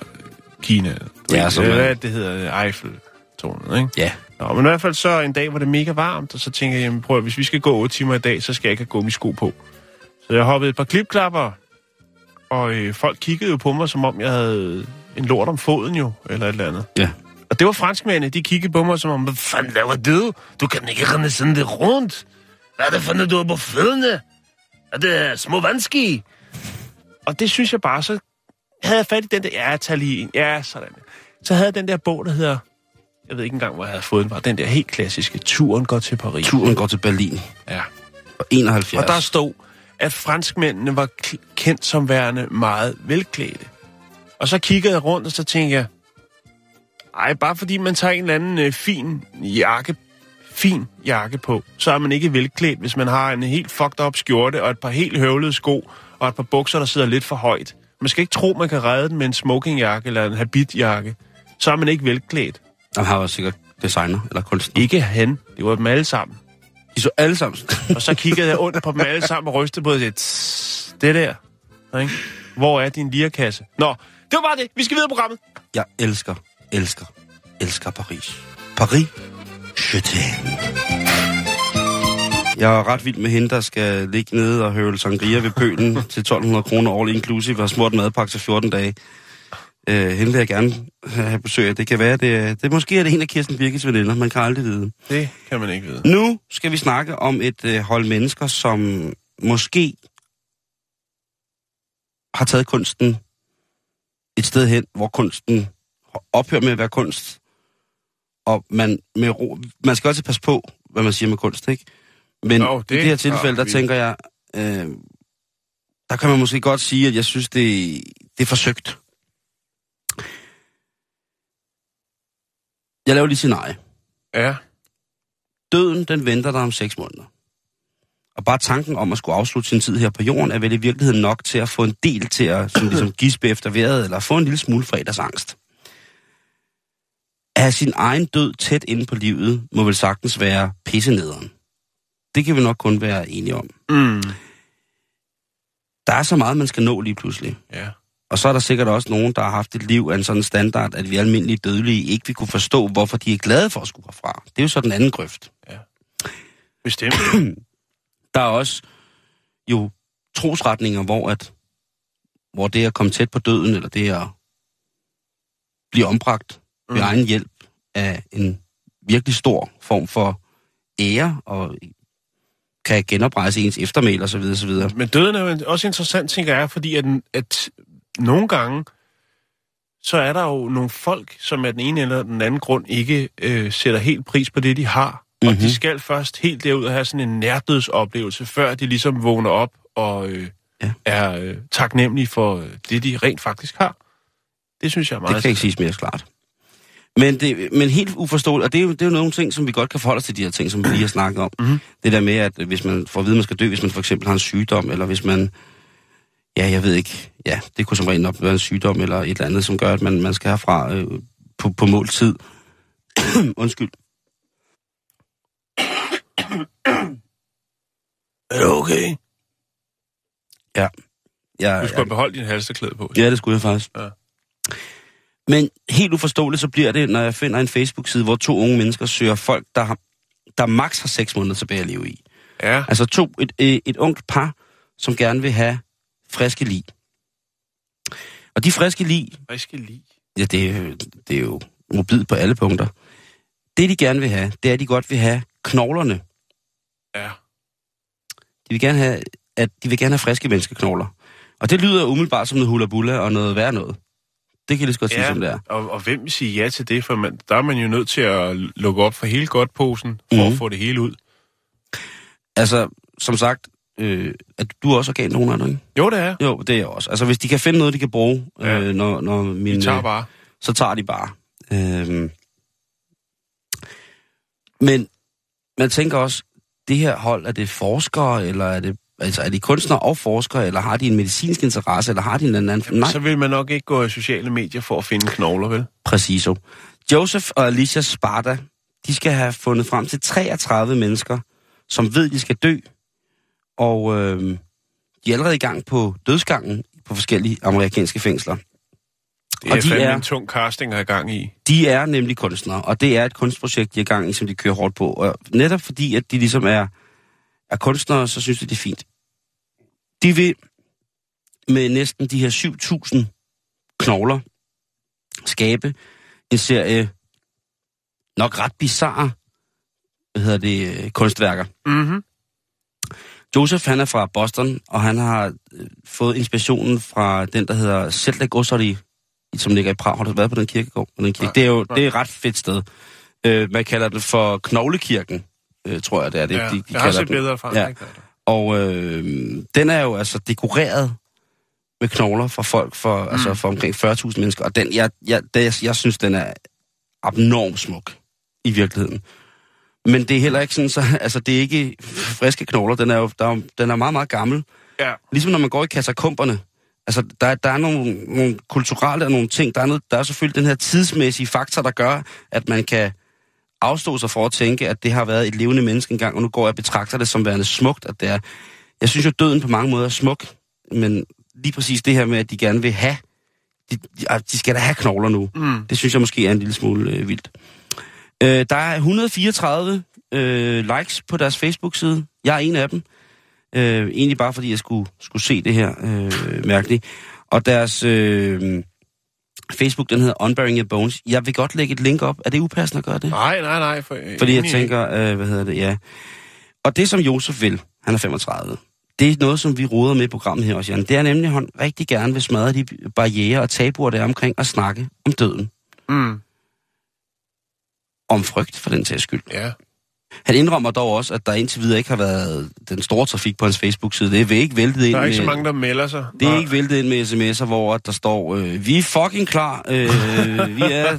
Kina. Ja, som øh, er- hvad det hedder, Eiffeltårnet, ikke? Ja. Nå, men i hvert fald så en dag, hvor det er mega varmt, og så tænker jeg, jamen, prøv at, hvis vi skal gå 8 timer i dag, så skal jeg ikke have gummisko på. Så jeg hoppede et par klipklapper, og øh, folk kiggede jo på mig, som om jeg havde en lort om foden jo, eller et eller andet. Ja. Og det var franskmændene, de kiggede på mig som om, hvad fanden laver du? Du kan ikke rende sådan det rundt. Hvad er det for noget, du har på fødderne? Er det små vandski? Og det synes jeg bare, så havde jeg fat i den der, ja, tag lige en, ja, sådan. Så havde jeg den der bog, der hedder, jeg ved ikke engang, hvor jeg havde fået den, var den der helt klassiske, Turen går til Paris. Turen går til Berlin. Ja. Og 71. Og der stod, at franskmændene var kendt som værende meget velklædte. Og så kiggede jeg rundt, og så tænkte jeg, ej, bare fordi man tager en eller anden øh, fin jakke, fin jakke på, så er man ikke velklædt, hvis man har en helt fucked up skjorte, og et par helt høvlede sko, og et par bukser, der sidder lidt for højt. Man skal ikke tro, man kan redde den med en smokingjakke eller en habitjakke. Så er man ikke velklædt. Han har jo sikkert designer eller kunstner. Ikke han. Det var dem alle sammen. De så alle sammen. Og så kiggede jeg ondt på dem alle sammen og rystede på det. "Tss, Det der. Ikke? Hvor er din lirakasse? Nå, det var bare det. Vi skal videre i programmet. Jeg elsker, elsker, elsker Paris. Paris, je. Jeg er ret vild med hende, der skal ligge nede og høvle sangria ved pølen til 1200 kroner all inclusive og smurt madpakke til 14 dage. Øh, hende vil jeg gerne have besøg af. Det kan være, det det måske er det en af Kirsten Birkes veninder. Man kan aldrig vide. Det kan man ikke vide. Nu skal vi snakke om et øh, hold mennesker, som måske har taget kunsten et sted hen, hvor kunsten ophører med at være kunst. Og man, med ro, man skal også passe på, hvad man siger med kunst, ikke? Men Jo, i det det her tilfælde, der vi. tænker jeg, øh, der kan man måske godt sige, at jeg synes, det, det er forsøgt. Jeg laver lige scenarie. Ja. Døden, den venter dig om seks måneder. Og bare tanken om at skulle afslutte sin tid her på jorden, er vel i virkeligheden nok til at få en del til at sådan, ligesom, gispe efter vejret, eller få en lille smule fredagsangst. At have sin egen død tæt inde på livet, må vel sagtens være pissenederen. Det kan vi nok kun være enige om. Mm. Der er så meget, man skal nå lige pludselig. Ja. Og så er der sikkert også nogen, der har haft et liv af en sådan standard, at vi almindelige dødelige ikke vil kunne forstå, hvorfor de er glade for at skulle herfra. Det er jo så den anden grøft. Bestemt. Der er også jo trosretninger, hvor, at, hvor det at komme tæt på døden, eller det at blive ombragt mm. ved egen hjælp af en virkelig stor form for ære, og kan genoprejse ens eftermæl osv. osv. Men døden er jo også interessant, tænker jeg, fordi at, at nogle gange, så er der jo nogle folk, som af den ene eller den anden grund ikke øh, sætter helt pris på det, de har. Mm-hmm. Og Mhm. de skal først helt derud og have sådan en nærdødsoplevelse, før de ligesom vågner op og øh, Ja. er øh, taknemmelige for øh, det, de rent faktisk har. Det synes jeg er meget Det kan ikke siges mere klart. Men, det, men helt uforståeligt, og det er, jo, det er jo nogle ting, som vi godt kan forholde os til de her ting, som vi lige har snakket om. Mhm. Det der med, at hvis man får at vide, at man skal dø, hvis man for eksempel har en sygdom, eller hvis man, ja, jeg ved ikke, ja, det kunne som regel nok være en sygdom, eller et eller andet, som gør, at man, man skal herfra øh, på, på måltid. Undskyld. Er det okay? Ja, Du skulle have beholdt din halsterklæde på. Ja, det skulle jeg faktisk. Ja. Men helt uforståeligt, så bliver det, når jeg finder en Facebook-side, hvor to unge mennesker søger folk, der, har, der max har seks måneder tilbage at leve i. Ja. Altså to, et, et, et ungt par, som gerne vil have friske lig. Og de friske lig, skal lige. ja, det, er det er jo mobil på alle punkter. Det, de gerne vil have, det er, at de godt vil have knoglerne. Ja. De vil gerne have, at de vil gerne have friske menneskeknogler. Og det lyder umiddelbart som noget hula og noget værd noget. Det kan jeg lige så godt sige, som det er. og, og hvem vil sige ja til det? For man, der er man jo nødt til at lukke op for hele godtposen, for mm. at få det hele ud. Altså, som sagt, øh, at du er også organdonor, er du ikke? Jo, det er. Jo, det er jeg også. Altså, hvis de kan finde noget, de kan bruge, Ja. øh, når, når min... Vi tager øh, bare. så tager de bare. Øhm. Men man tænker også, det her hold, er det forskere, eller er det Altså, er de kunstnere og forskere, eller har de en medicinsk interesse, eller har de en eller anden... Jamen, så vil man nok ikke gå i sociale medier for at finde knogler, vel? Præciso. Joseph og Alicia Sparta, de skal have fundet frem til 33 mennesker, som ved, de skal dø. Og øh, de er allerede i gang på dødsgangen på forskellige amerikanske fængsler. Det er, Og de fandme er- en tung casting at have gang i. De er nemlig kunstnere, og det er et kunstprojekt, de er i gang i, som de kører hårdt på. Og netop fordi, at de ligesom er, er kunstnere, så synes de, det er fint. De vil med næsten de her 7.000 knogler skabe en serie nok ret bizarre hvad hedder det, øh, kunstværker. Mm-hmm. Joseph, han er fra Boston, og han har øh, fået inspirationen fra den, der hedder Seltek Osari, som ligger i Prag. Har du været på den kirkegård? På den kirke? Nej, det er jo nej. det er et ret fedt sted. Øh, man kalder det for Knoglekirken, øh, tror jeg, det er det. Ja, de, de jeg har set billeder fra Ja. Og øh, den er jo altså dekoreret med knogler fra folk for, mm. altså for omkring 40.000 mennesker. Og den, jeg, jeg, det, jeg synes, den er abnormt smuk i virkeligheden. Men det er heller ikke sådan, så, altså det er ikke friske knogler, den er jo der er, den er meget, meget gammel. Ja. Ligesom når man går i katakomberne. Altså, der, der er nogle, nogle kulturelle og nogle ting. Der er, noget, der er selvfølgelig den her tidsmæssige faktor, der gør, at man kan afstå sig for at tænke, at det har været et levende menneske engang, og nu går jeg og betragter det som værende smukt, at det er. Jeg synes jo, døden på mange måder er smuk, men lige præcis det her med, at de gerne vil have, de, de skal da have knogler nu. Mm. Det synes jeg måske er en lille smule øh, vildt. Øh, der er 134 øh, likes på deres Facebook-side. Jeg er en af dem. Øh, egentlig bare fordi jeg skulle, skulle se det her øh, mærkeligt. Og deres øh, Facebook, den hedder Unburying Your Bones. Jeg vil godt lægge et link op. Er det upassende at gøre det? Nej, nej, nej. For, Fordi jeg tænker, øh, hvad hedder det, ja. Og det, som Josef vil, han er 35, det er noget, som vi roder med i programmet her også, Jan. Det er nemlig, at han rigtig gerne vil smadre de barriere og tabuer, der er omkring at snakke om døden. Mm. Om frygt, for den sags skyld. Ja. Han indrømmer dog også, at der indtil videre ikke har været den store trafik på hans Facebook-side. Det er ikke væltet ind Der er ikke med, så mange, der melder sig. det er Nej. ikke væltet ind med sms'er, hvor der står, øh, vi er fucking klar. Øh, vi er,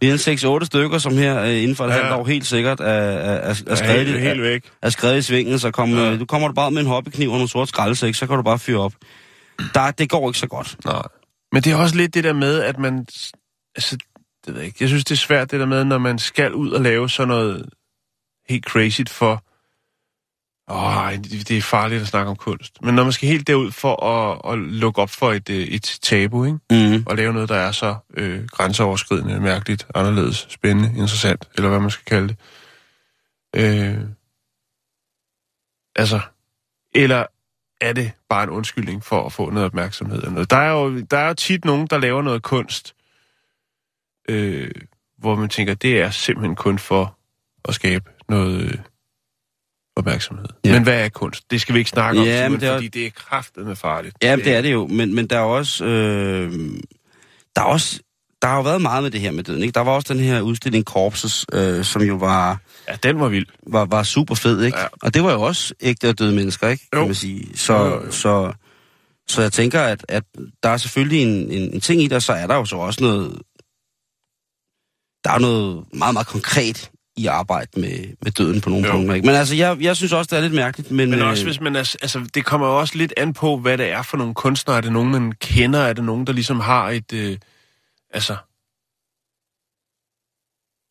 vi er en 6-8 stykker, som her øh, inden for et Ja. ja. halvt år helt sikkert er, er, er, er, Ja, skrevet, helt, er, helt væk. er skrevet i svingen, så kom, Ja. ja. øh, du kommer du bare med en hobbykniv og nogle sorte skraldesæk, så kan du bare fyre op. Der, det går ikke så godt. Nej. Men det er også lidt det der med, at man... Altså, det ved jeg ikke. Jeg synes, det er svært det der med, når man skal ud og lave sådan noget helt crazy for... Åh, det det er farligt at snakke om kunst. Men når man skal helt derud for at, at lukke op for et, øh, et tabu, ikke? Mm. og lave noget, der er så øh, grænseoverskridende, mærkeligt, anderledes, spændende, interessant, eller hvad man skal kalde det. Øh, altså, eller er det bare en undskyldning for at få noget opmærksomhed? Eller noget? Der, er jo, der er jo tit nogen, der laver noget kunst, øh, hvor man tænker, det er simpelthen kun for at skabe noget øh, opmærksomhed. Ja. Men hvad er kunst? Det skal vi ikke snakke om, Ja, men det er- fordi det er kraftedeme farligt. Ja, det er det jo, men, men der er også... Øh, der er også... Der har jo været meget med det her med døden, ikke? Der var også den her udstilling Corpses, øh, som jo var, Ja, den var vild. var, var super fed, ikke? Ja. Ja. Og det var jo også ægte og døde mennesker, ikke? Jo. Kan man sige. Så, Jo, jo, jo. så, så jeg tænker, at, at der er selvfølgelig en, en, en ting i det, og så er der jo så også noget... Der er noget meget, meget konkret i arbejde med, med døden på nogle Jo. punkter, ikke? Men altså, jeg, jeg synes også, det er lidt mærkeligt, men... Men øh, også hvis man er, altså, det kommer jo også lidt an på, hvad det er for nogle kunstnere. Er det nogen, man kender? Er det nogen, der ligesom har et, øh, altså...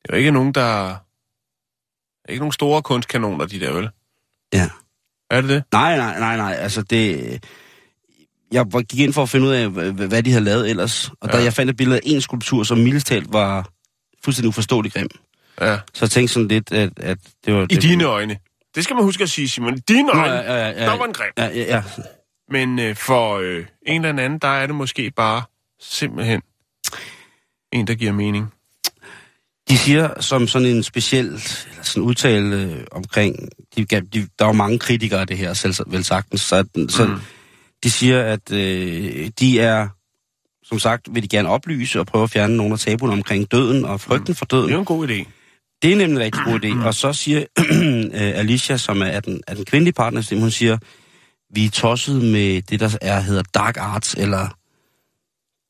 Det er jo ikke nogen, der... er ikke nogen store kunstkanoner, de der, vel? Ja. Er det det? Nej, nej, nej, nej. Altså, det... Jeg gik ind for at finde ud af, hva- hvad de havde lavet ellers. Og ja. da jeg fandt et billede af en skulptur, som mildest talt var fuldstændig uforståelig grim. Ja. Så jeg tænkte sådan lidt, at, at det var... I det, dine øjne. Det skal man huske at sige, Simon. I dine øjne, ja, ja, ja, der var en grim. Ja, ja, ja. Men øh, for øh, en eller anden, der er det måske bare simpelthen en, der giver mening. De siger som sådan en speciel eller sådan udtale øh, omkring... De, de, der er jo mange kritikere af det her, selv vel sagtens. Så, så Mm. mm. de siger, at øh, de er... Som sagt vil de gerne oplyse og prøve at fjerne nogle af tabuerne omkring døden og frygten for døden. Det er en god idé. Det er nemlig en rigtig god idé. Og så siger øh, Alicia, som er den, er den kvindelige partner, hun siger, vi er tosset med det, der er, hedder dark arts, eller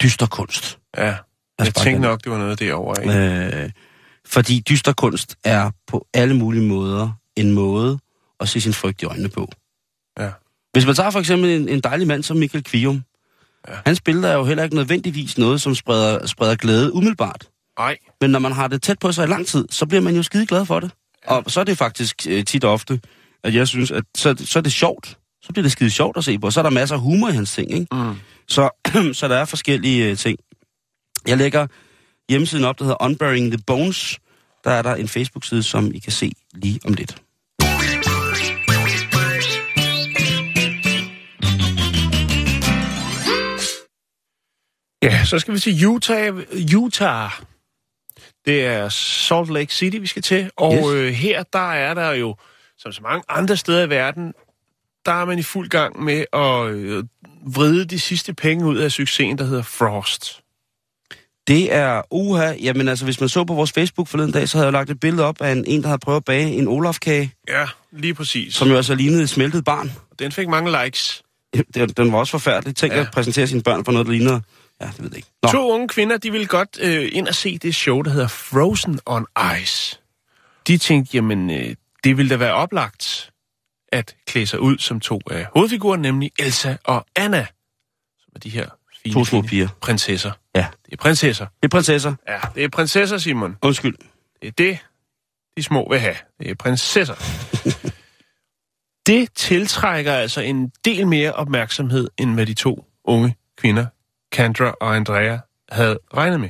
dyster kunst. Ja. Jeg tænkte nok, det var noget derovre. Ikke? Øh, fordi dyster kunst er på alle mulige måder en måde at se sin frygt i øjnene på. Ja. Hvis man tager for eksempel en, en dejlig mand som Michael Kvium, ja. hans billeder er jo heller ikke nødvendigvis noget, som spreder, spreder glæde umiddelbart. Nej. Men når man har det tæt på sig i lang tid, så bliver man jo skide glad for det. Ja. Og så er det faktisk øh, tit og ofte, at jeg synes, at så, så er det sjovt. Så bliver det skide sjovt at se på. Så er der masser af humor i hans ting, ikke? Mm. Så, så der er forskellige øh, ting. Jeg lægger hjemmesiden op, der hedder Unburying the Bones. Der er der en Facebook-side, som I kan se lige om lidt. Ja, så skal vi til Utah. Utah. Det er Salt Lake City, vi skal til. Og Yes. øh, her, der er der jo, som så mange andre steder i verden, der er man i fuld gang med at øh, vride de sidste penge ud af succesen, der hedder Frost. Det er uha. Jamen altså, hvis man så på vores Facebook forleden dag, så havde jeg lagt et billede op af en, en der havde prøvet at bage en Olaf-kage, Ja, lige præcis. som jo altså lignede et smeltet barn. Den fik mange likes. Den, den var også forfærdelig. Tænk Ja. at præsentere sine børn for noget, der ligner... Ja, det ved jeg ikke. Nå, To unge kvinder, de ville godt øh, ind og se det show, der hedder Frozen on Ice. De tænkte, jamen, øh, det ville da være oplagt at klæde sig ud som to af hovedfigurerne, nemlig Elsa og Anna, som er de her fine, To små piger. prinsesser. Ja. Det er prinsesser. det er prinsesser. Ja, det er prinsesser, Simon. Undskyld. Det er det, de små vil have. Det er prinsesser. det tiltrækker altså en del mere opmærksomhed, end hvad de to unge kvinder, Kendra og Andrea, havde regnet med.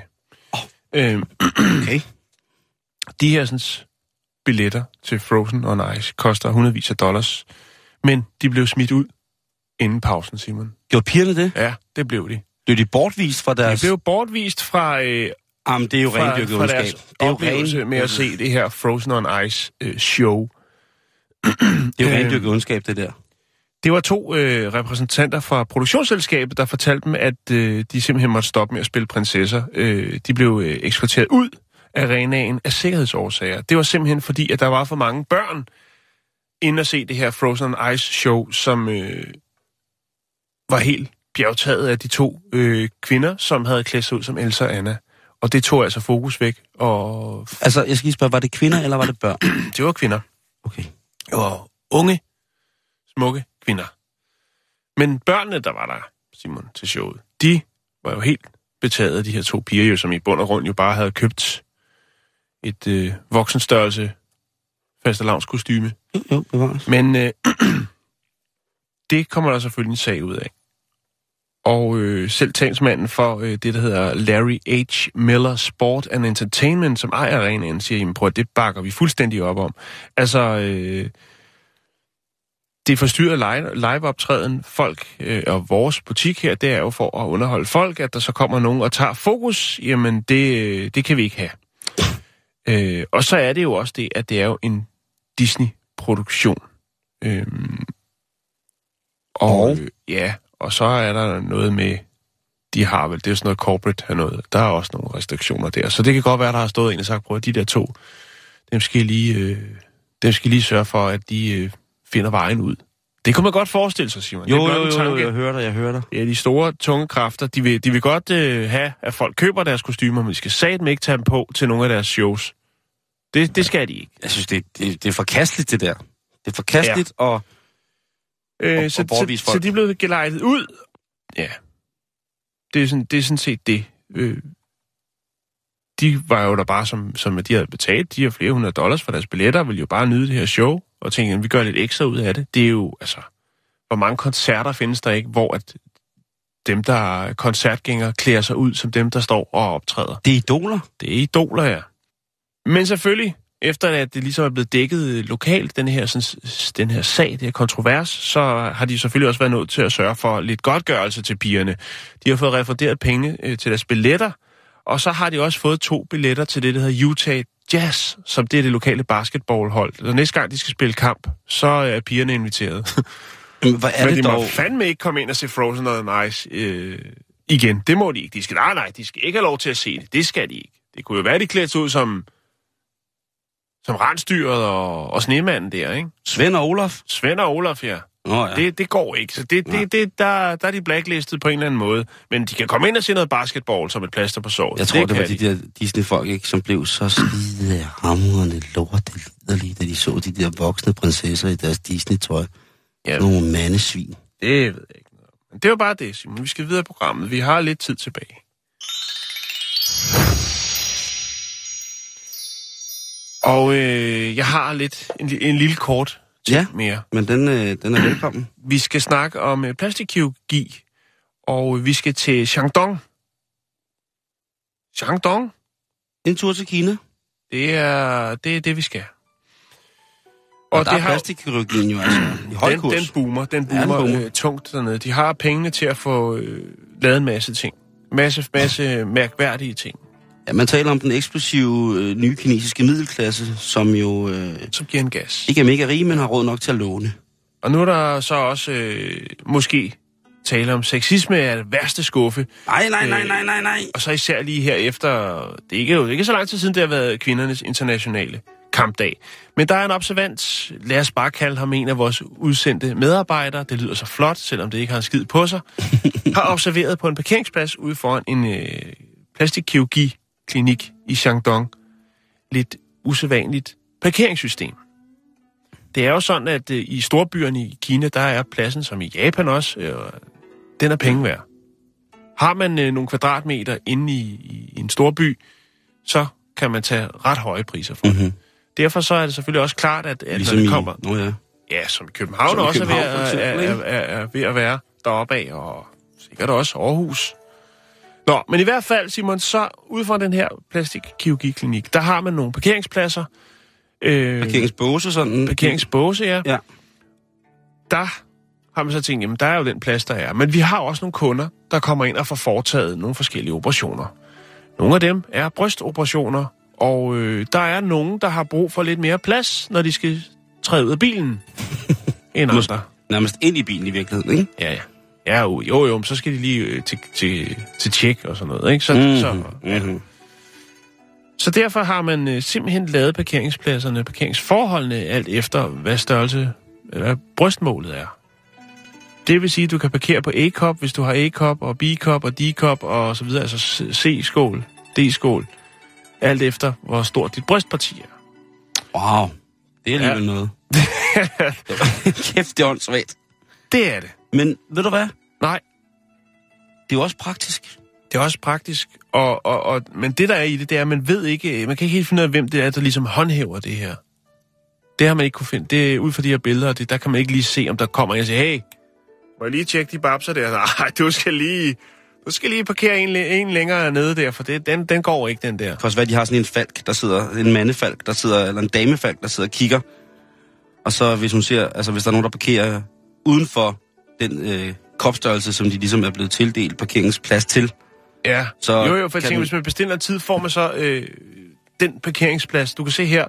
Oh. Øhm, Okay. de her sådan, billetter til Frozen on Ice koster hundredvis af dollars, men de blev smidt ud inden pausen, Simon. Gjorde pigerne det? Ja, det blev de. Blev de bortvist fra De deres... blev bortvist fra, øh, Jamen, det er jo fra, rendyrket fra deres Det er jo oplevelse ren... med at se det her Frozen on Ice øh, show. Det er jo Øh, rendyrket ondskab, det der. Det var to øh, repræsentanter fra produktionsselskabet, der fortalte dem, at øh, de simpelthen måtte stoppe med at spille prinsesser. Øh, de blev øh, eksporteret ud af arenaen af sikkerhedsårsager. Det var simpelthen fordi, at der var for mange børn inde at se det her Frozen Ice show, som øh, var helt bjergtaget af de to øh, kvinder, som havde klædt sig ud som Elsa og Anna. Og det tog altså fokus væk, og Altså, jeg skal lige spørge, var det kvinder, eller var det børn? det var kvinder. Okay. Var unge, smukke kvinder. Men børnene, der var der, Simon, til showet, de var jo helt betaget af de her to piger, jo, som i bund og grund jo bare havde købt et øh, voksenstørrelse fastelavnskostyme. Jo, jo, bevares. Men øh, det kommer der selvfølgelig en sag ud af. Og øh, selv talsmanden for øh, det, der hedder Larry H. Miller Sport and Entertainment, som ejer arenaen, siger, jamen prøv at det bakker vi fuldstændig op om. Altså, øh, det forstyrrer live, liveoptræden. Folk øh, og vores butik her, det er jo for at underholde folk, at der så kommer nogen og tager fokus. Jamen, det, øh, det kan vi ikke have. Øh, og så er det jo også det, at det er jo en Disney-produktion. Øhm, og, øh, ja, og så er der noget med, de har vel, det er jo sådan noget corporate her noget, der er også nogle restriktioner der. Så det kan godt være, der har stået en og sagt, prøv at de der to, dem skal lige, øh, dem skal lige sørge for, at de øh, finder vejen ud. Det kunne man godt forestille sig, Simon. Jo, det er jo, jo, jo, jeg hører dig, jeg hører dig. Ja, de store, tunge kræfter, de vil, de vil godt øh, have, at folk køber deres kostymer, men de skal satme ikke tage dem på til nogle af deres shows. Det, det skal de ikke. Jeg synes, det, det, det er forkasteligt, det der. Det er forkasteligt, ja. og Øh, Og- så, og så, så de er blevet gelejtet ud. Ja. Det er sådan, det er sådan set det. Øh, de var jo der bare, som, som de havde betalt, de har flere hundrede dollars for deres billetter, ville jo bare nyde det her show, og tænke, at vi gør lidt ekstra ud af det. Det er jo, altså, hvor mange koncerter findes der ikke, hvor at dem, der er koncertgængere, klæder sig ud som dem, der står og optræder. det er idoler. Det er idoler, ja. Men selvfølgelig, efter at det ligesom er blevet dækket lokalt, den her, sådan, den her sag, det her kontrovers, så har de selvfølgelig også været nødt til at sørge for lidt godtgørelse til pigerne. De har fået refunderet penge øh, til deres billetter, og så har de også fået to billetter til det, der hedder Utah Jazz, som det er det lokale basketballhold. Og næste gang de skal spille kamp, så er pigerne inviteret. Hvad er Men det de må dog? fandme ikke komme ind og se Frozen on Ice øh, igen. Det må de ikke. De skal, nej, nej, de skal ikke have lov til at se det. Det skal de ikke. Det kunne jo være, de klædte sig ud som, som rensdyret og, og snemanden der, ikke? Svend og Olaf? Svend og Olaf, ja. Nå ja. Det, det går ikke. Så det, det, det, der, der er de blacklistet på en eller anden måde. Men de kan komme ind og se noget basketball som et plaster på såret. Jeg tror, det, det var kan de der Disney-folk, ikke, som blev så skide hamrende lorte liderlige, da de så de der voksne prinsesser i deres Disney-tøj. Ja, Nogle mandesvin. det ved jeg ikke noget. Men det var bare det, Simon. Vi skal videre i programmet. Vi har lidt tid tilbage. Og øh, jeg har lidt en, en lille kort ting Ja. mere. Men den, øh, den er velkommen. Vi skal snakke om øh, plastikkirurgi, og vi skal til Shandong. Shandong, En tur til Kina. det er det, er det vi skal. Og, og der det er har- plastikkirurgien jo altså i høj den, den boomer, den Ja, den boomer, boomer. Øh, tungt dernede. De har pengene til at få øh, lavet en masse ting. Masse, masse mærkværdige ting, man taler om den eksplosive øh, nye kinesiske middelklasse, som jo øh, som giver en gas. ikke er mega rige, men har råd nok til at låne. Og nu er der så også øh, måske tale om sexisme er det værste skuffe. Nej, nej, nej, nej, nej, nej. Og så især lige her efter, det er ikke, jo ikke så lang tid siden, det har været kvindernes internationale kampdag. Men der er en observant, lad os bare kalde ham en af vores udsendte medarbejdere, det lyder så flot, selvom det ikke har en skid på sig, har observeret på en parkeringsplads ude foran en øh, plastikkirurgi-klinik i Shandong. Lidt usædvanligt parkeringssystem. Det er jo sådan, at øh, i storbyerne i Kina, der er pladsen, som i Japan også, øh, den er penge værd. Har man øh, nogle kvadratmeter inde i, i en storby, så kan man tage ret høje priser for mm-hmm. det. Derfor så er det selvfølgelig også klart, at, at Ligesom når i... det kommer... Nå ja. Ja, som i København Som i også København, er, for ved, at, er, er, er, er ved at være deroppe af, og sikkert også Aarhus. Nå, men i hvert fald, Simon, så ud fra den her plastikkirurgiklinik, der har man nogle parkeringspladser. Øh, Parkeringsbåse sådan. parkeringsbåse, ja. Ja. Der har man så tænkt, jamen der er jo den plads, der er. Men vi har også nogle kunder, der kommer ind og får foretaget nogle forskellige operationer. Nogle af dem er brystoperationer, og øh, der er nogen, der har brug for lidt mere plads, når de skal træde ud af bilen, end andre. Nærmest ind i bilen i virkeligheden, ikke? Ja, ja. Ja, jo, jo, jo, men så skal de lige øh, til, til, til tjek og sådan noget, ikke? Så, Mhm, så, ja. mhm. så derfor har man øh, simpelthen lavet parkeringspladserne, parkeringsforholdene, alt efter hvad størrelse, eller brystmålet er. Det vil sige, at du kan parkere på A-kop, hvis du har A-kop og B-kop og D-kop og så videre, altså C-skål, D-skål, alt efter hvor stort dit brystparti er. Wow. Det er alligevel Ja. noget. Kæft, det er åndssvagt. Det er det. Men ved du hvad? Nej, Det er jo også praktisk. det er også praktisk, og, og, og, men det der er i det, det er, at man ved ikke, man kan ikke helt finde ud af, hvem det er, der ligesom håndhæver det her. Det har man ikke kunne finde. Det er ud fra de her billeder, det, der kan man ikke lige se, om der kommer en og siger, hey, må jeg lige tjekke de babser der? Nej, du skal lige, du skal lige parkere en, en længere nede der, for det, den, den går ikke, den der. Være, at de har sådan en falk, der sidder, en mandefalk, der sidder, eller en damefalk, der sidder og kigger. Og så hvis hun ser, altså hvis der er nogen, der parkerer uden for den øh, kopstørrelse, som de ligesom er blevet tildelt parkeringsplads til. Ja, Så jo jo, for jeg tænker, den- hvis man bestiller tid, får man så øh, den parkeringsplads. Du kan se her, jeg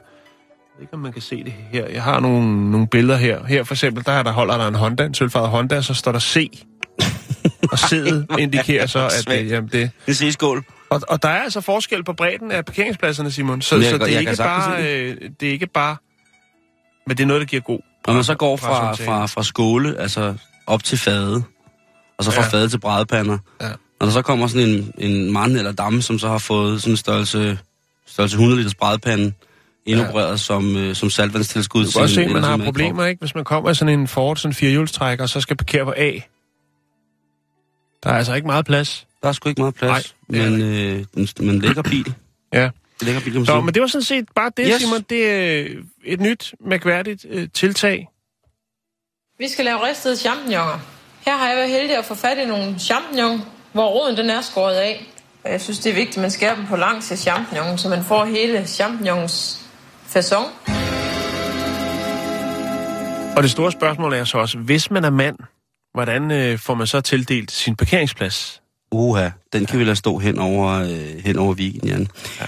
ved ikke, om man kan se det her. Jeg har nogle, nogle billeder her. Her for eksempel, der, er der holder der en Honda, en sølvfarvet Honda, så står der C. og C'et indikerer så, at Svagt. øh, jamen, det... En C-skål. Og, og der er altså forskel på bredden af parkeringspladserne, Simon. Så, jeg så det, er ikke bare, øh, det er ikke bare... Men det er noget, der giver god Når man så går fra, fra, fra skåle, altså op til fade, og så fra Ja. fade til brædepander. Ja. Når der så kommer sådan en, en mand eller dame, som så har fået sådan en størrelse, størrelse 100 liters brædepande, indopereret ja. som, øh, som saltvandstilskud. Du kan også se, at man har problemer, ikke? Hvis man kommer i sådan en Ford, sådan en firehjulstrækker, og så skal parkere på A. Der er altså ikke meget plads. Der er sgu ikke meget plads, Nej, det men øh, en lækker bil. Ja. En lækker bil, kan man sige. men det var sådan set bare det, Yes. yes. Simon. Det er øh, et nyt, mærkværdigt øh, tiltag. Vi skal lave ristede champignoner. Her har jeg været heldig at få fat i nogle champignon, hvor roden den er skåret af. Og jeg synes, det er vigtigt, at man skærer dem på langs af champignonen, så man får hele champignons fasong. Og det store spørgsmål er så også, hvis man er mand, hvordan øh, får man så tildelt sin parkeringsplads? Uha, den kan vi lade stå hen over, øh, hen over weekenden, Jan. Ja.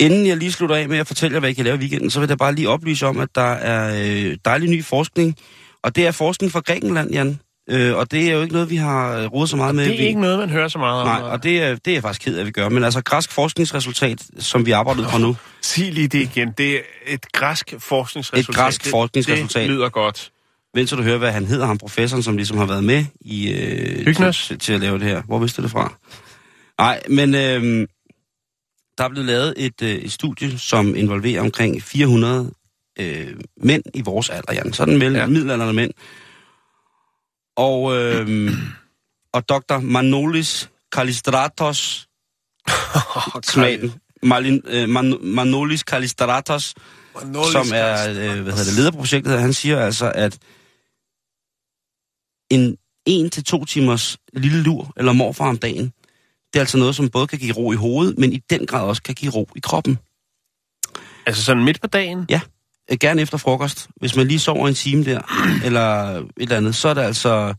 Inden jeg lige slutter af med at fortælle jer, hvad jeg kan lave i weekenden, så vil jeg bare lige oplyse om, at der er øh, dejlig ny forskning. Og det er forskning fra Grækenland, Jan. Øh, og det er jo ikke noget, vi har øh, rodet så meget med. Det er Vi- ikke noget, man hører så meget om. Nej, og det er, det er jeg faktisk ked af, at vi gør. Men altså, græsk forskningsresultat, som vi arbejder ud fra nu, Sig lige det igen. Det er et græsk forskningsresultat. Et græsk forskningsresultat. Det lyder godt. vent så du hører, hvad han hedder, ham professoren, som ligesom har været med i, øh, til, til, at lave det her. Hvor vidste du det fra? Nej, men øh, der er blevet lavet et, øh, et studie, som involverer omkring 400 øh, mænd i vores alder, Jan. Sådan mellem ja. middelalderne mænd. Og, øh, og Dr. Manolis Kalistratos, smagen, Malin, øh, Man, Manolis Kalistratos, som er øh, hvad hedder det, leder på projektet, han siger altså, at en en til to timers lille lur eller morfar om dagen, det er altså noget, som både kan give ro i hovedet, men i den grad også kan give ro i kroppen. Altså sådan midt på dagen? Ja, gerne efter frokost. Hvis man lige sover en time der, eller et eller andet, så er det altså,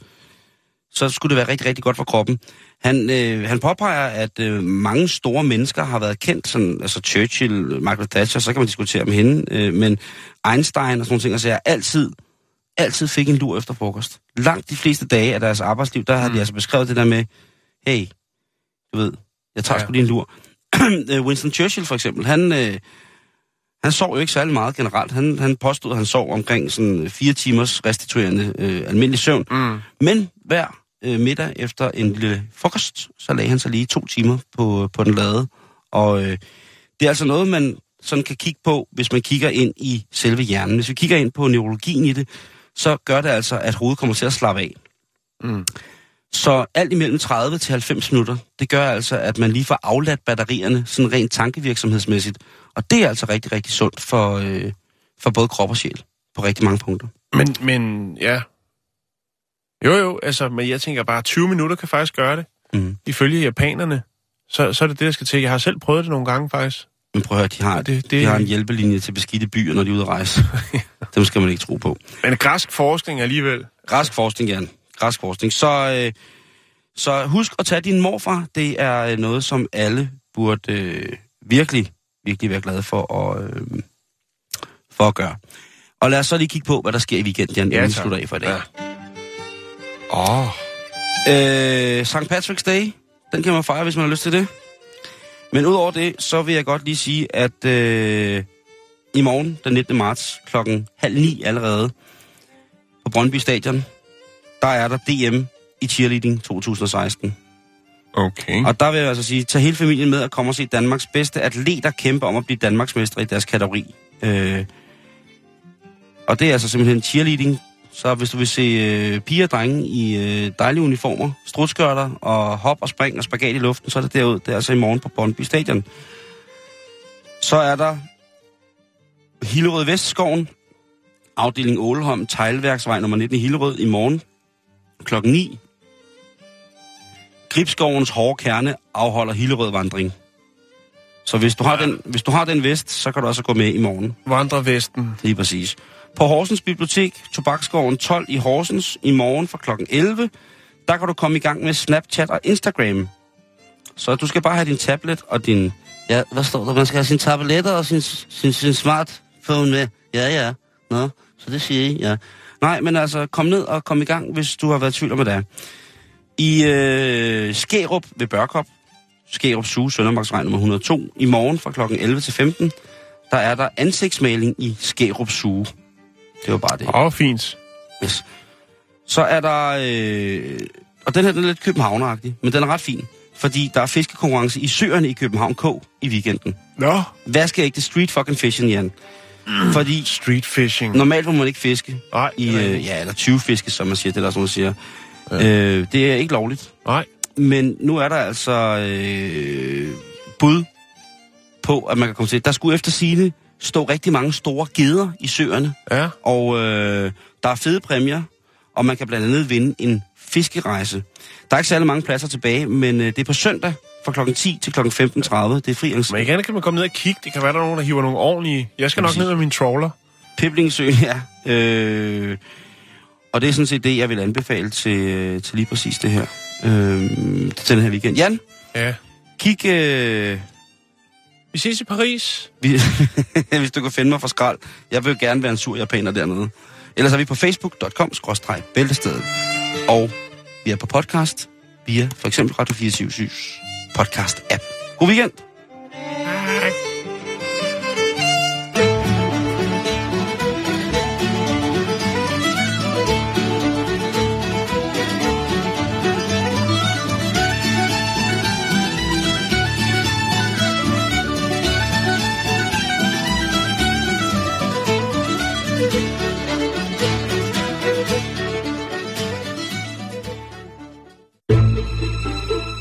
så skulle det være rigtig, rigtig godt for kroppen. Han, øh, han påpeger, at øh, mange store mennesker har været kendt, sådan, altså Churchill, Margaret Thatcher, så kan man diskutere med hende, øh, men Einstein og sådan nogle ting, altså jeg altid, altid fik en lur efter frokost. Langt de fleste dage af deres arbejdsliv, der har de altså beskrevet det der med, hey, du ved, jeg tager Ja. ja. sgu lige en lur. Øh, Winston Churchill for eksempel, han, øh, han sov jo ikke særlig meget generelt. Han, han påstod, at han sov omkring sådan fire timers restituerende øh, almindelig søvn. Mm. Men hver øh, middag efter en lille frokost, så lagde han sig lige to timer på, på den lade. Og øh, det er altså noget, man sådan kan kigge på, hvis man kigger ind i selve hjernen. Hvis vi kigger ind på neurologien i det, så gør det altså, at hovedet kommer til at slappe af. Mm. Så alt imellem 30 til 90 minutter, det gør altså, at man lige får afladt batterierne, sådan rent tankevirksomhedsmæssigt. Og det er altså rigtig, rigtig sundt for, øh, for både krop og sjæl på rigtig mange punkter. Men, men ja. Jo, jo, altså, men jeg tænker bare, 20 minutter kan faktisk gøre det. Mm. Ifølge japanerne, så, så er det det, der skal til. Jeg har selv prøvet det nogle gange, faktisk. Men prøv at høre, de har, Det- det- de har en hjælpelinje til beskidte byer, når de er ude at rejse. Dem skal man ikke tro på. Men græsk forskning alligevel. Græsk forskning, Jan. Græsk forskning. Så, øh, så husk at tage din morfar. Det er øh, noget, som alle burde øh, virkelig, virkelig være glade for at, øh, for at gøre. Og lad os så lige kigge på, hvad der sker i weekenden, Ja, inden vi slutter af for i dag. Ja. Åh, oh, Øh, St. Patrick's Day, den kan man fejre, hvis man har lyst til det. Men udover det, så vil jeg godt lige sige, at øh, i morgen, den 19. marts, klokken halv ni allerede, på Brøndby Stadion, der er der DM i cheerleading 2016 okay. Og der vil jeg altså sige, tag hele familien med og kom og se Danmarks bedste atleter kæmpe om at blive Danmarksmester i deres kategori. Øh, og det er altså simpelthen cheerleading. Så hvis du vil se øh, piger og drenge i øh, dejlige uniformer, strutskørter og hop og spring og spagat i luften, så er det derud. Det er altså i morgen på Bondby Stadion. Så er der Hillerød Vestskoven, afdeling Åleholm, Teglværksvej nummer 19 i Hillerød i morgen klokken 9. Gribskovens hårde kerne afholder Hillerød vandring. Så hvis du, har den, hvis du har den vest, så kan du også gå med i morgen. Vandrevesten. Lige præcis. På Horsens Bibliotek, Tobaksgården 12 i Horsens, i morgen fra kl. 11, der kan du komme i gang med Snapchat og Instagram. Så du skal bare have din tablet og din... Ja, hvad står der? Man skal have sin tabletter og sin, sin, sin smartphone med. Ja, ja. Nå, så det siger I, ja. Nej, men altså, kom ned og kom i gang, hvis du har været i tvivl om, hvad det er. I øh, Skærup ved Børkop, Skærup Suge, Søndermarksvej nummer 102, i morgen fra kl. 11 til 15, der er der ansigtsmaling i Skærup Suge. Det var bare det. Åh, oh, fint. Yes. Så er der... Øh, og den her den er lidt københavneragtig, men den er ret fin. Fordi der er fiskekonkurrence i søerne i København K i weekenden. Nå, Hvad skal ikke det street fucking fishing, Jan? Fordi street fishing. normalt må man ikke fiske. Nej, I, øh, ja, eller 20 fiske, som man siger. Det er der, som man siger. Ja. Øh, det er ikke lovligt. Nej. Men nu er der altså øh, bud på, at man kan komme til. Der skulle efter sine stå rigtig mange store geder i søerne. Ja. Og øh, der er fede præmier, og man kan blandt andet vinde en fiskerejse. Der er ikke særlig mange pladser tilbage, men øh, det er på søndag fra kl. 10 til kl. 15.30. Det er fri. Men igen kan man komme ned og kigge. Det kan være, der er nogen, der hiver nogle ordentlige... Jeg skal nok ned med min trawler. Piblingsøen, ja. Øh, og det er sådan set det, jeg vil anbefale til, til lige præcis det her. Øh, til den her weekend. Jan, Ja. kig... Øh, Vi ses i Paris. vi- hvis du kan finde mig for skrald. Jeg vil gerne være en sur japaner dernede. Ellers er vi på facebook.com-bæltestedet. Og vi er på podcast via for eksempel Radio 24 podcast-app. God weekend!